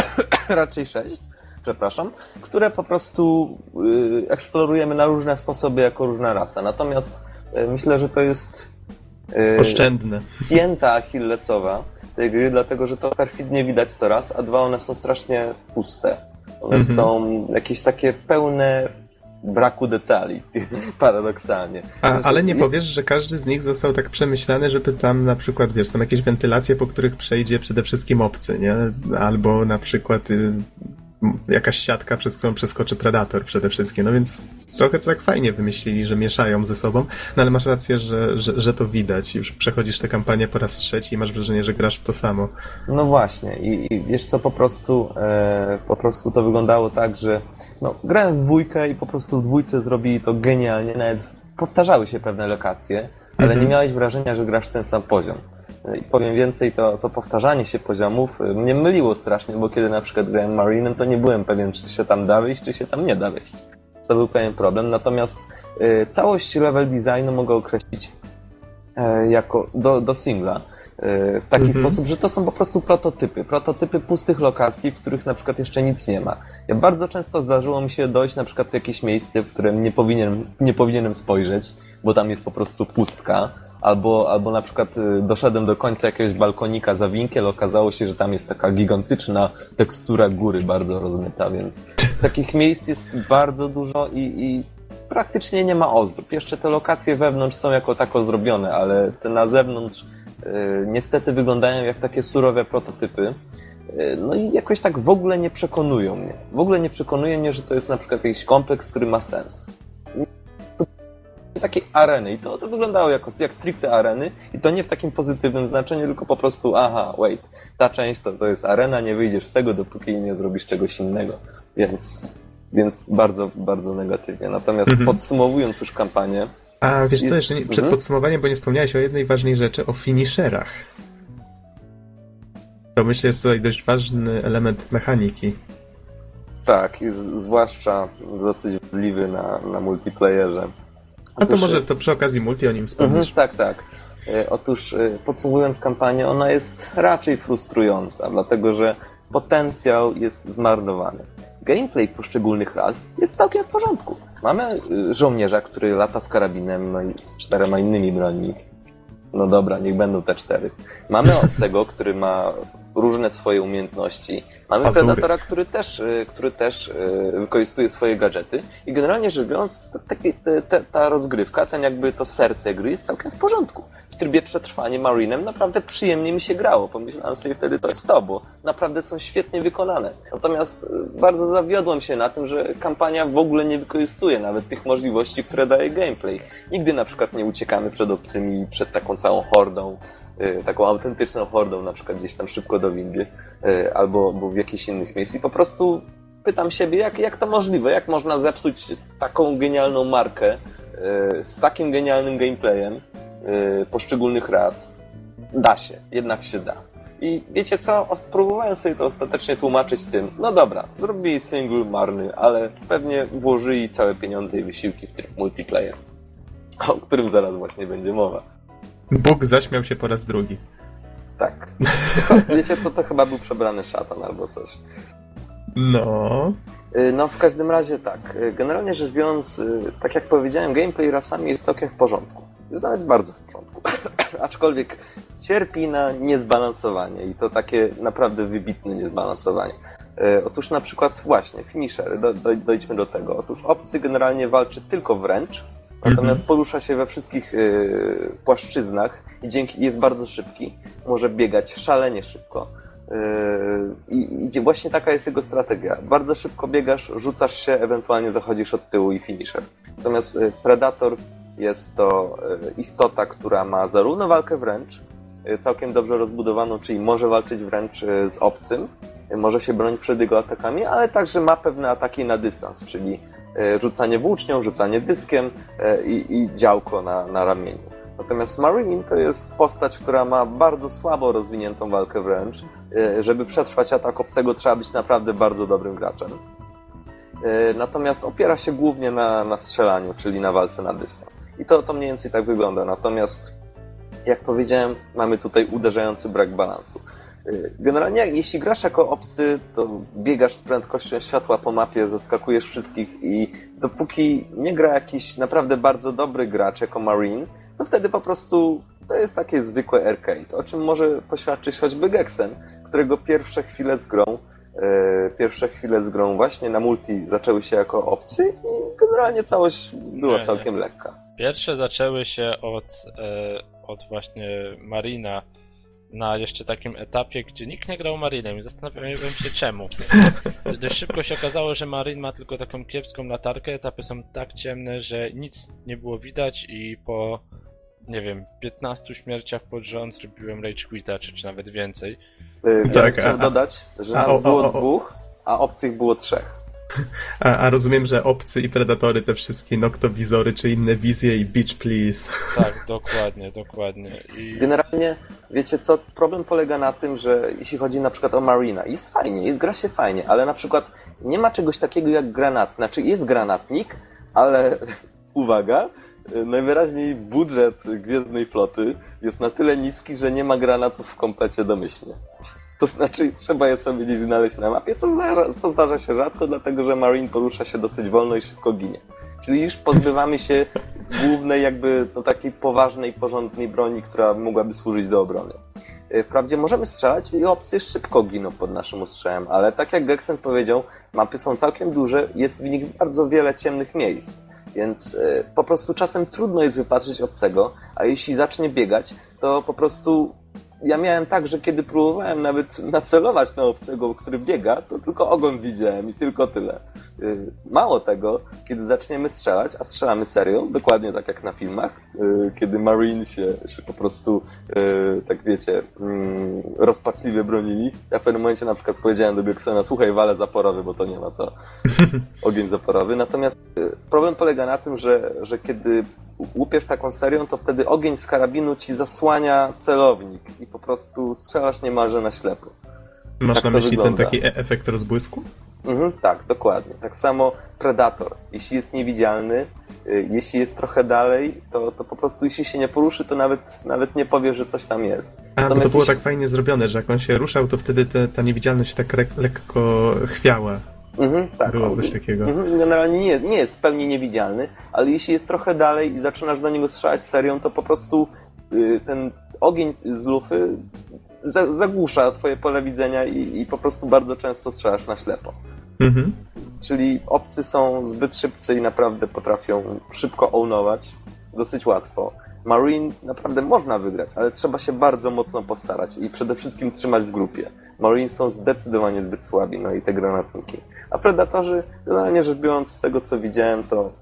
*coughs* raczej 6, przepraszam, które po prostu y, eksplorujemy na różne sposoby jako różna rasa. Natomiast y, myślę, że to jest y, oszczędne. Pięta achillesowa tej gry, dlatego że to perfidnie widać to raz, a dwa one są strasznie puste. One mhm. są jakieś takie pełne braku detali, *laughs* paradoksalnie. A, znaczy, ale nie powiesz, że każdy z nich został tak przemyślany, żeby tam na przykład, wiesz, są jakieś wentylacje, po których przejdzie przede wszystkim obcy, nie? Albo na przykład y, jakaś siatka, przez którą przeskoczy predator przede wszystkim. No więc trochę to tak fajnie wymyślili, że mieszają ze sobą, no ale masz rację, że, że, że to widać. Już przechodzisz tę kampanię po raz trzeci i masz wrażenie, że grasz w to samo. No właśnie i, i wiesz co, po prostu e, po prostu to wyglądało tak, że no, grałem w dwójkę i po prostu w dwójce zrobili to genialnie, nawet powtarzały się pewne lokacje, ale mhm. nie miałeś wrażenia, że grasz w ten sam poziom. I powiem więcej, to, to powtarzanie się poziomów y, mnie myliło strasznie, bo kiedy na przykład grałem Marinem, to nie byłem pewien, czy się tam da wyjść, czy się tam nie da wyjść. To był pewien problem. Natomiast y, całość level designu mogę określić y, jako do, do singla y, w taki mhm. sposób, że to są po prostu prototypy. Prototypy pustych lokacji, w których na przykład jeszcze nic nie ma. Ja bardzo często zdarzyło mi się dojść na przykład w jakieś miejsce, w którym nie powinienem, nie powinienem spojrzeć, bo tam jest po prostu pustka Albo, albo na przykład y, doszedłem do końca jakiegoś balkonika za winkiel, okazało się, że tam jest taka gigantyczna tekstura góry bardzo rozmyta, więc takich miejsc jest bardzo dużo i, i praktycznie nie ma ozdób. Jeszcze te lokacje wewnątrz są jako tako zrobione, ale te na zewnątrz y, niestety wyglądają jak takie surowe prototypy. Y, no i jakoś tak w ogóle nie przekonują mnie. W ogóle nie przekonuje mnie, że to jest na przykład jakiś kompleks, który ma sens takiej areny i to, to wyglądało jako, jak stricte areny i to nie w takim pozytywnym znaczeniu, tylko po prostu aha, wait, ta część to, to jest arena, nie wyjdziesz z tego, dopóki nie zrobisz czegoś innego. Więc, więc bardzo, bardzo negatywnie. Natomiast mhm. podsumowując już kampanię... A wiesz jest... co, jeszcze nie, przed mhm. podsumowaniem, bo nie wspomniałeś o jednej ważnej rzeczy, o finisherach. To myślę jest tutaj dość ważny element mechaniki. Tak, i z, zwłaszcza dosyć wdliwy na, na multiplayerze. A to może to przy okazji multi o nim. Mhm, tak, tak. E, otóż e, podsumowując kampanię, ona jest raczej frustrująca, dlatego że potencjał jest zmarnowany. Gameplay poszczególnych raz jest całkiem w porządku. Mamy żołnierza, który lata z karabinem no i z czterema innymi brońmi. No dobra, niech będą te cztery. Mamy *laughs* obcego, który ma różne swoje umiejętności. Mamy. Predatora, który też, y, który też y, wykorzystuje swoje gadżety i generalnie rzecz biorąc, ta, ta rozgrywka, ten jakby to serce gry jest całkiem w porządku. W trybie przetrwania Marinem naprawdę przyjemnie mi się grało. Pomyślałem sobie wtedy, to jest to, bo naprawdę są świetnie wykonane. Natomiast y, bardzo zawiodłem się na tym, że kampania w ogóle nie wykorzystuje nawet tych możliwości, które daje gameplay. Nigdy na przykład nie uciekamy przed obcymi, przed taką całą hordą taką autentyczną hordą, na przykład gdzieś tam szybko do windy, y, albo, albo w jakichś innych miejsc. I po prostu pytam siebie, jak, jak to możliwe? Jak można zepsuć taką genialną markę y, z takim genialnym gameplayem poszczególnych raz? Da się, jednak się da. I wiecie co? Spróbowałem sobie to ostatecznie tłumaczyć tym, no dobra, zrobili single marny, ale pewnie włożyli całe pieniądze i wysiłki w tryb multiplayer, o którym zaraz właśnie będzie mowa. Bóg zaśmiał się po raz drugi. Tak. *laughs* Wiecie, to, to chyba był przebrany szatan albo coś. No. Y, no, w każdym razie tak. Y, generalnie rzecz biorąc, y, tak jak powiedziałem, gameplay rasami jest całkiem w porządku. Jest nawet bardzo w porządku. *laughs* Aczkolwiek cierpi na niezbalansowanie i to takie naprawdę wybitne niezbalansowanie. Otóż na przykład właśnie, finisher, do, do, dojdźmy do tego. Otóż obcy generalnie walczy tylko wręcz, Natomiast mhm. porusza się we wszystkich y, płaszczyznach i dzięki jest bardzo szybki. Może biegać szalenie szybko. Y, I właśnie taka jest jego strategia. Bardzo szybko biegasz, rzucasz się, ewentualnie zachodzisz od tyłu i finisher. Natomiast y, Predator Jest to istota, która ma zarówno walkę wręcz, całkiem dobrze rozbudowaną, czyli może walczyć wręcz z obcym, może się bronić przed jego atakami, ale także ma pewne ataki na dystans, czyli rzucanie włócznią, rzucanie dyskiem i, i działko na, na ramieniu. Natomiast Marine to jest postać, która ma bardzo słabo rozwiniętą walkę wręcz. Żeby przetrwać atak obcego, trzeba być naprawdę bardzo dobrym graczem. Natomiast opiera się głównie na, na strzelaniu, czyli na walce na dystans. I to, to mniej więcej tak wygląda. Natomiast, jak powiedziałem, mamy tutaj uderzający brak balansu. E, generalnie, jeśli grasz jako obcy, to biegasz z prędkością światła po mapie, zaskakujesz wszystkich i dopóki nie gra jakiś naprawdę bardzo dobry gracz jako Marine, no wtedy po prostu to jest takie zwykłe arcade, o czym może poświadczyć choćby Gexen, którego pierwsze chwile z grą e, pierwsze chwile z grą właśnie na multi zaczęły się jako obcy i generalnie całość była nie, całkiem nie. lekka. Pierwsze zaczęły się od, e, od właśnie Marina na jeszcze takim etapie, gdzie nikt nie grał Marinem i zastanawiałem się czemu. *laughs* Dość szybko się okazało, że Marin ma tylko taką kiepską latarkę, etapy są tak ciemne, że nic nie było widać i po nie wiem, 15 śmierciach pod rząd zrobiłem Rage Quita, czy, czy nawet więcej. Yy, tak, ja chciałem dodać, że nas o, było dwóch, a obcych było trzech. A, a, rozumiem, że obcy i predatory, te wszystkie noktowizory czy inne wizje i Beach Please. Tak, dokładnie, dokładnie. I... Generalnie, wiecie co, problem polega na tym, że jeśli chodzi na przykład o Marina, jest fajnie, jest, gra się fajnie, ale na przykład nie ma czegoś takiego jak granat. Znaczy jest granatnik, ale *laughs* uwaga, najwyraźniej budżet Gwiezdnej Floty jest na tyle niski, że nie ma granatów w komplecie domyślnie. To znaczy, trzeba je sobie gdzieś znaleźć na mapie, co zdarza, co zdarza się rzadko, dlatego że Marine porusza się dosyć wolno i szybko ginie. Czyli już pozbywamy się głównej, jakby no, takiej poważnej, porządnej broni, która mogłaby służyć do obrony. E, wprawdzie możemy strzelać i obcy szybko giną pod naszym ostrzałem, ale tak jak Gexen powiedział, mapy są całkiem duże, jest w nich bardzo wiele ciemnych miejsc. Więc e, po prostu czasem trudno jest wypatrzyć obcego, a jeśli zacznie biegać, to po prostu ja miałem tak, że kiedy próbowałem nawet nacelować na obcego, który biega, to tylko ogon widziałem i tylko tyle. Y, mało tego, kiedy zaczniemy strzelać, a strzelamy serio, dokładnie tak jak na filmach, y, kiedy Marine się, się po prostu, y, tak wiecie, mm, rozpaczliwie bronili. Ja w pewnym momencie na przykład powiedziałem do Bioksena, słuchaj, wale zaporowy, bo to nie ma co. *laughs* Ogień zaporowy. Natomiast problem polega na tym, że, że kiedy łupiesz taką serią, to wtedy ogień z karabinu ci zasłania celownik i po prostu strzelasz niemalże na ślepo. Masz tak na myśli wygląda. ten taki e- efekt rozbłysku? Mhm, tak, dokładnie. Tak samo Predator. Jeśli jest niewidzialny, y, jeśli jest trochę dalej, to, to po prostu jeśli się nie poruszy, to nawet, nawet nie powie, że coś tam jest. A, Natomiast to było jeśli... tak fajnie zrobione, że jak on się ruszał, to wtedy te, ta niewidzialność tak lekko chwiała. Mhm, tak. Było coś takiego. Mhm, generalnie nie, nie jest w pełni niewidzialny, ale jeśli jest trochę dalej i zaczynasz do niego strzelać serią, to po prostu y, ten ogień z lufy zagłusza twoje pole widzenia i, i, po prostu bardzo często strzelasz na ślepo. Mhm. Czyli obcy są zbyt szybcy i naprawdę potrafią szybko ownować dosyć łatwo. Marine naprawdę można wygrać, ale trzeba się bardzo mocno postarać i przede wszystkim trzymać w grupie. Marine są zdecydowanie zbyt słabi, no i te granatniki. A Predatorzy, generalnie rzecz biorąc, z tego co widziałem, to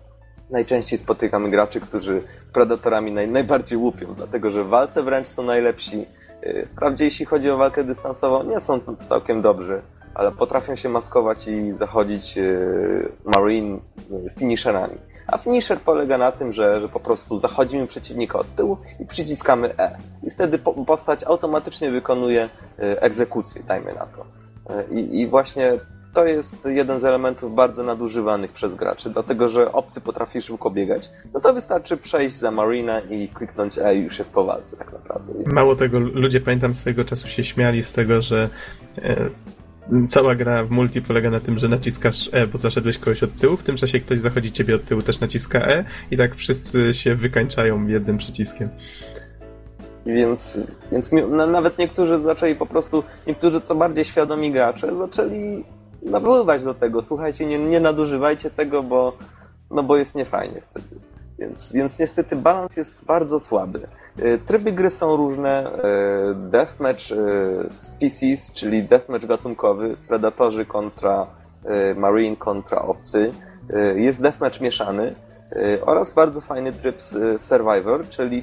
najczęściej spotykamy graczy, którzy Predatorami naj, najbardziej łupią, dlatego że w walce wręcz są najlepsi. Y, wprawdzie jeśli chodzi o walkę dystansową, nie są całkiem dobrzy, ale potrafią się maskować i zachodzić y, Marine y, finisherami. A finisher polega na tym, że, że po prostu zachodzimy przeciwnika od tyłu i przyciskamy E. I wtedy postać automatycznie wykonuje egzekucję, dajmy na to. I, i właśnie to jest jeden z elementów bardzo nadużywanych przez graczy, dlatego że obcy potrafi szybko biegać, no to wystarczy przejść za Marina i kliknąć E i już jest po walce tak naprawdę. Więc... Mało tego, ludzie pamiętam swojego czasu się śmiali z tego, że e, cała gra w multi polega na tym, że naciskasz E, bo zaszedłeś kogoś od tyłu, w tym czasie ktoś zachodzi ciebie od tyłu, też naciska E i tak wszyscy się wykańczają jednym przyciskiem. Więc, więc nawet niektórzy zaczęli po prostu, niektórzy co bardziej świadomi gracze, zaczęli nawoływać do tego. Słuchajcie, nie, nie nadużywajcie tego, bo, no bo jest niefajnie wtedy. Więc, więc niestety balans jest bardzo słaby. Y, tryby gry są różne. Y, deathmatch y, species, czyli deathmatch gatunkowy, predatorzy kontra marine kontra obcy. Jest deathmatch mieszany. y, oraz bardzo fajny tryb Survivor, czyli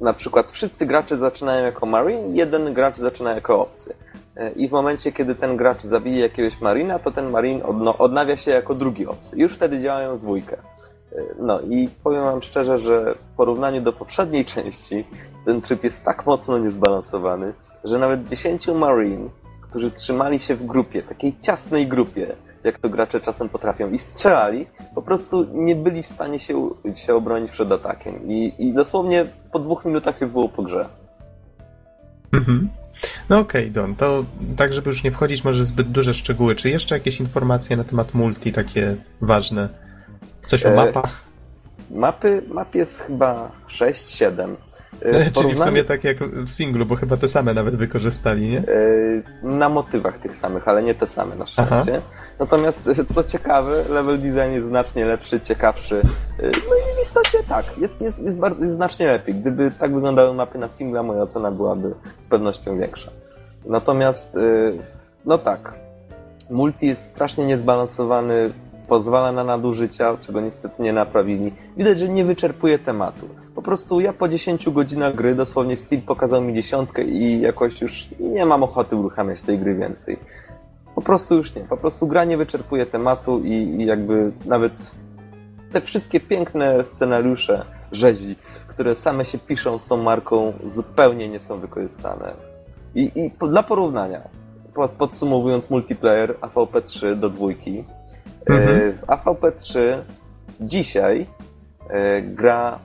na przykład wszyscy gracze zaczynają jako Marine, jeden gracz zaczyna jako obcy. E, I w momencie, kiedy ten gracz zabije jakiegoś Marina, to ten Marin odnawia się jako drugi obcy. Już wtedy działają w dwójkę. E, no i powiem wam szczerze, że w porównaniu do poprzedniej części ten tryb jest tak mocno niezbalansowany, że nawet 10 Marine, którzy trzymali się w grupie, takiej ciasnej grupie, jak to gracze czasem potrafią, i strzelali, po prostu nie byli w stanie się, się obronić przed atakiem. I, I dosłownie po dwóch minutach już było po grze. Mhm. No okej, okay, Don, to tak, żeby już nie wchodzić może zbyt duże szczegóły, czy jeszcze jakieś informacje na temat multi takie ważne? Coś o e, mapach? Mapy, map jest chyba 6-7. E, *laughs* czyli w sumie tak jak w singlu, bo chyba te same nawet wykorzystali, nie? E, na motywach tych samych, ale nie te same na szczęście. Aha. Natomiast co ciekawe, level design jest znacznie lepszy, ciekawszy. E, no i w istocie tak, jest, jest, jest, bardzo, jest znacznie lepiej. Gdyby tak wyglądały mapy na singla, moja ocena byłaby z pewnością większa. Natomiast, no tak, multi jest strasznie niezbalansowany, pozwala na nadużycia, czego niestety nie naprawili. Widać, że nie wyczerpuje tematu. Po prostu ja po 10 godzinach gry dosłownie Steam pokazał mi dziesiątkę i jakoś już nie mam ochoty uruchamiać tej gry więcej. Po prostu już nie. Po prostu gra nie wyczerpuje tematu i, i jakby nawet te wszystkie piękne scenariusze rzezi, które same się piszą z tą marką, zupełnie nie są wykorzystane. I, i po, dla porównania, podsumowując multiplayer AVP3 do dwójki, mhm. w AVP3 dzisiaj e, gra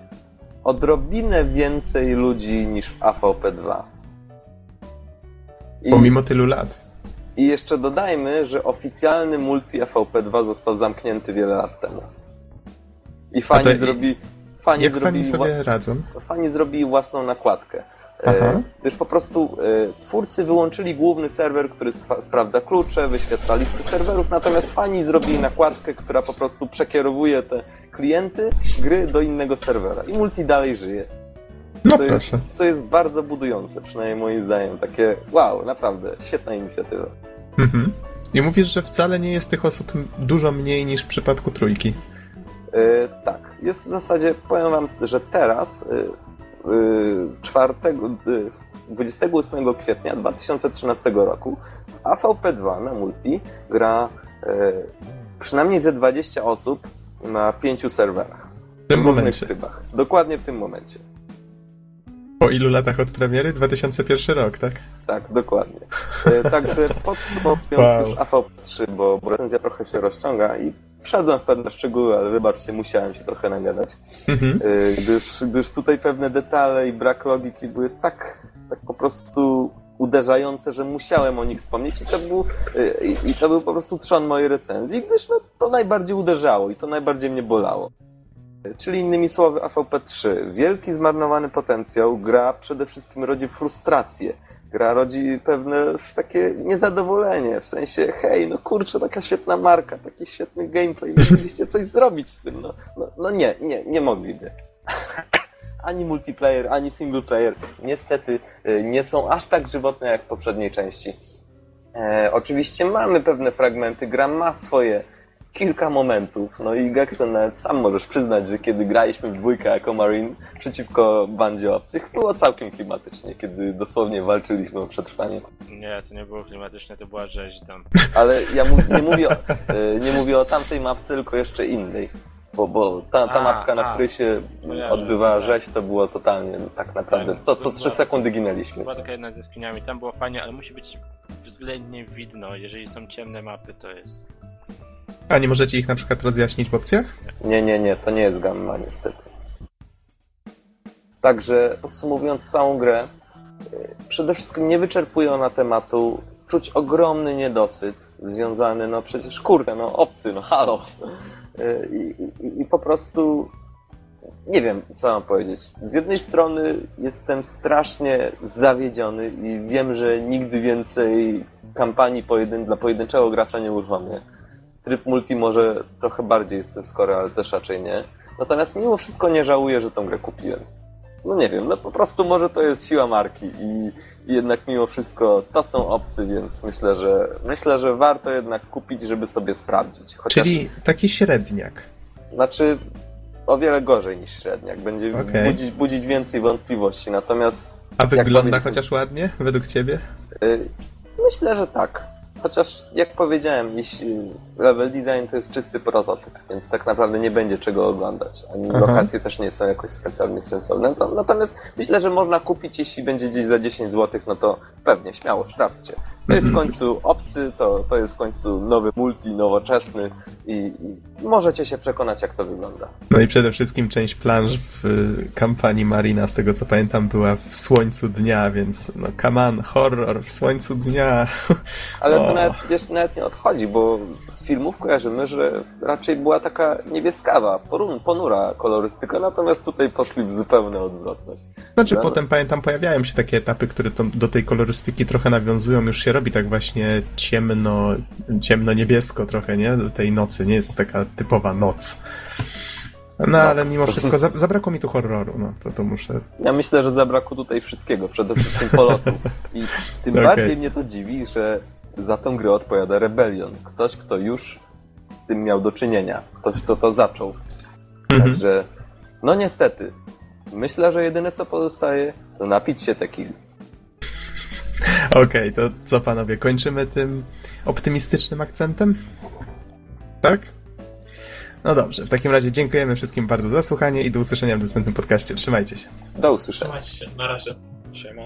odrobinę więcej ludzi niż w AVP2. I, Pomimo tylu lat. I jeszcze dodajmy, że oficjalny multi AVP2 został zamknięty wiele lat temu. I fani zrobi... Fani jak zrobili fani sobie radzą? Fani zrobili własną nakładkę. Aha. Gdyż po prostu e, twórcy wyłączyli główny serwer, który sprawdza klucze, wyświetla listy serwerów, natomiast fani zrobili nakładkę, która po prostu przekierowuje te klienty gry do innego serwera. I multi dalej żyje. No co. Jest, co jest bardzo budujące, przynajmniej moim zdaniem. Takie wow, naprawdę, świetna inicjatywa. Mhm. I mówisz, że wcale nie jest tych osób dużo mniej niż w przypadku trójki. Yy, tak. Jest w zasadzie, powiem wam, że teraz yy, 4, 28 kwietnia 2013 roku w AVP2 na multi gra e, przynajmniej ze 20 osób na pięciu serwerach. W tym momencie. Trybach. Dokładnie w tym momencie. Po ilu latach od premiery? 2001 rok, tak? Tak, dokładnie. E, także podsumowując *laughs* wow. już AVP3, bo, bo recenzja trochę się rozciąga i wszedłem w pewne szczegóły, ale wybaczcie, musiałem się trochę nagadać. Mhm. E, gdyż, gdyż tutaj pewne detale i brak logiki były tak, tak po prostu uderzające, że musiałem o nich wspomnieć i to był, e, i, i to był po prostu trzon mojej recenzji, gdyż no, to najbardziej uderzało i to najbardziej mnie bolało. Czyli innymi słowy AVP3. Wielki zmarnowany potencjał, gra przede wszystkim rodzi frustrację. Gra rodzi pewne takie niezadowolenie, w sensie hej, no kurczę, taka świetna marka, taki świetny gameplay, *laughs* mogliście coś zrobić z tym. No, no, no nie, nie, nie mogliby. *laughs* ani multiplayer, ani single player niestety y, nie są aż tak żywotne jak w poprzedniej części. E, oczywiście mamy pewne fragmenty, gra ma swoje kilka momentów. No i Gexen nawet sam możesz przyznać, że kiedy graliśmy w dwójkę jako Marine przeciwko bandzie obcych, było całkiem klimatycznie, kiedy dosłownie walczyliśmy o przetrwanie. Nie, to nie było klimatyczne, to była rzeź tam. Ale ja nie, mówię o, e, nie mówię o tamtej mapce, tylko jeszcze innej. Bo, bo ta, ta a, mapka, na a, której się odbywa rzeź, to było totalnie tak naprawdę. Co, co trzy sekundy ginęliśmy. Była taka jedna ze skiniami, tam było fajnie, ale musi być względnie widno. Jeżeli są ciemne mapy, to jest a nie możecie ich na przykład rozjaśnić w opcjach? Nie, nie, nie, to nie jest gamma niestety. Także podsumowując całą grę, y, przede wszystkim nie wyczerpuje ona tematu. Czuć ogromny niedosyt związany, no przecież kurde, no obcy, no halo. Y, I, i, I, po prostu nie wiem, co mam powiedzieć. Z jednej strony jestem strasznie zawiedziony i wiem, że nigdy więcej kampanii pojedyn dla pojedynczego gracza nie uruchomię tryb multi może trochę bardziej jestem skory, ale też raczej nie. Natomiast mimo wszystko nie żałuję, że tą grę kupiłem. No nie wiem, no po prostu może to jest siła marki i, i jednak mimo wszystko to są obcy, więc myślę, że myślę, że warto jednak kupić, żeby sobie sprawdzić. Chociaż... Czyli taki średniak. Znaczy, o wiele gorzej niż średniak. Będzie Okej. budzić, budzić więcej wątpliwości. Natomiast A wygląda chociaż ładnie, według ciebie? y, myślę, że tak. Chociaż, jak powiedziałem, jeśli level design to jest czysty prototyp, więc tak naprawdę nie będzie czego oglądać. Ani Aha. lokacje też nie są jakoś specjalnie sensowne. No, natomiast myślę, że można kupić, jeśli będzie gdzieś za 10 zł, no to pewnie, śmiało, sprawdźcie. To jest w końcu obcy, to, to jest w końcu nowy multi, nowoczesny i, i możecie się przekonać, jak to wygląda. No i przede wszystkim część planż w kampanii Marina, z tego co pamiętam, była w słońcu dnia, więc no come on, horror w słońcu dnia. *laughs* Ale to nawet, wiesz, nawet nie odchodzi, bo z filmów kojarzymy, że raczej była taka niebieskawa, ponura kolorystyka, natomiast tutaj poszli w zupełną odwrotność. Znaczy No. potem pamiętam pojawiają się takie etapy, które to, do tej kolorystyki trochę nawiązują, już się robi tak właśnie ciemno, ciemno-niebiesko trochę, nie? Do tej nocy, nie jest to taka typowa noc. No ale mimo wszystko za, zabrakło mi tu horroru, no to, to muszę... Ja myślę, że zabrakło tutaj wszystkiego, przede wszystkim polotu. I tym *laughs* Okej. bardziej mnie to dziwi, że za tą grę odpowiada Rebellion. Ktoś, kto już z tym miał do czynienia. Ktoś, kto to zaczął. Mhm. Także, no niestety, myślę, że jedyne co pozostaje, to napić się tequili. Okej, to co panowie, kończymy tym optymistycznym akcentem? Tak? No dobrze, w takim razie dziękujemy wszystkim bardzo za słuchanie i do usłyszenia w następnym podcaście. Trzymajcie się. Do usłyszenia. Trzymajcie się, na razie. Siema.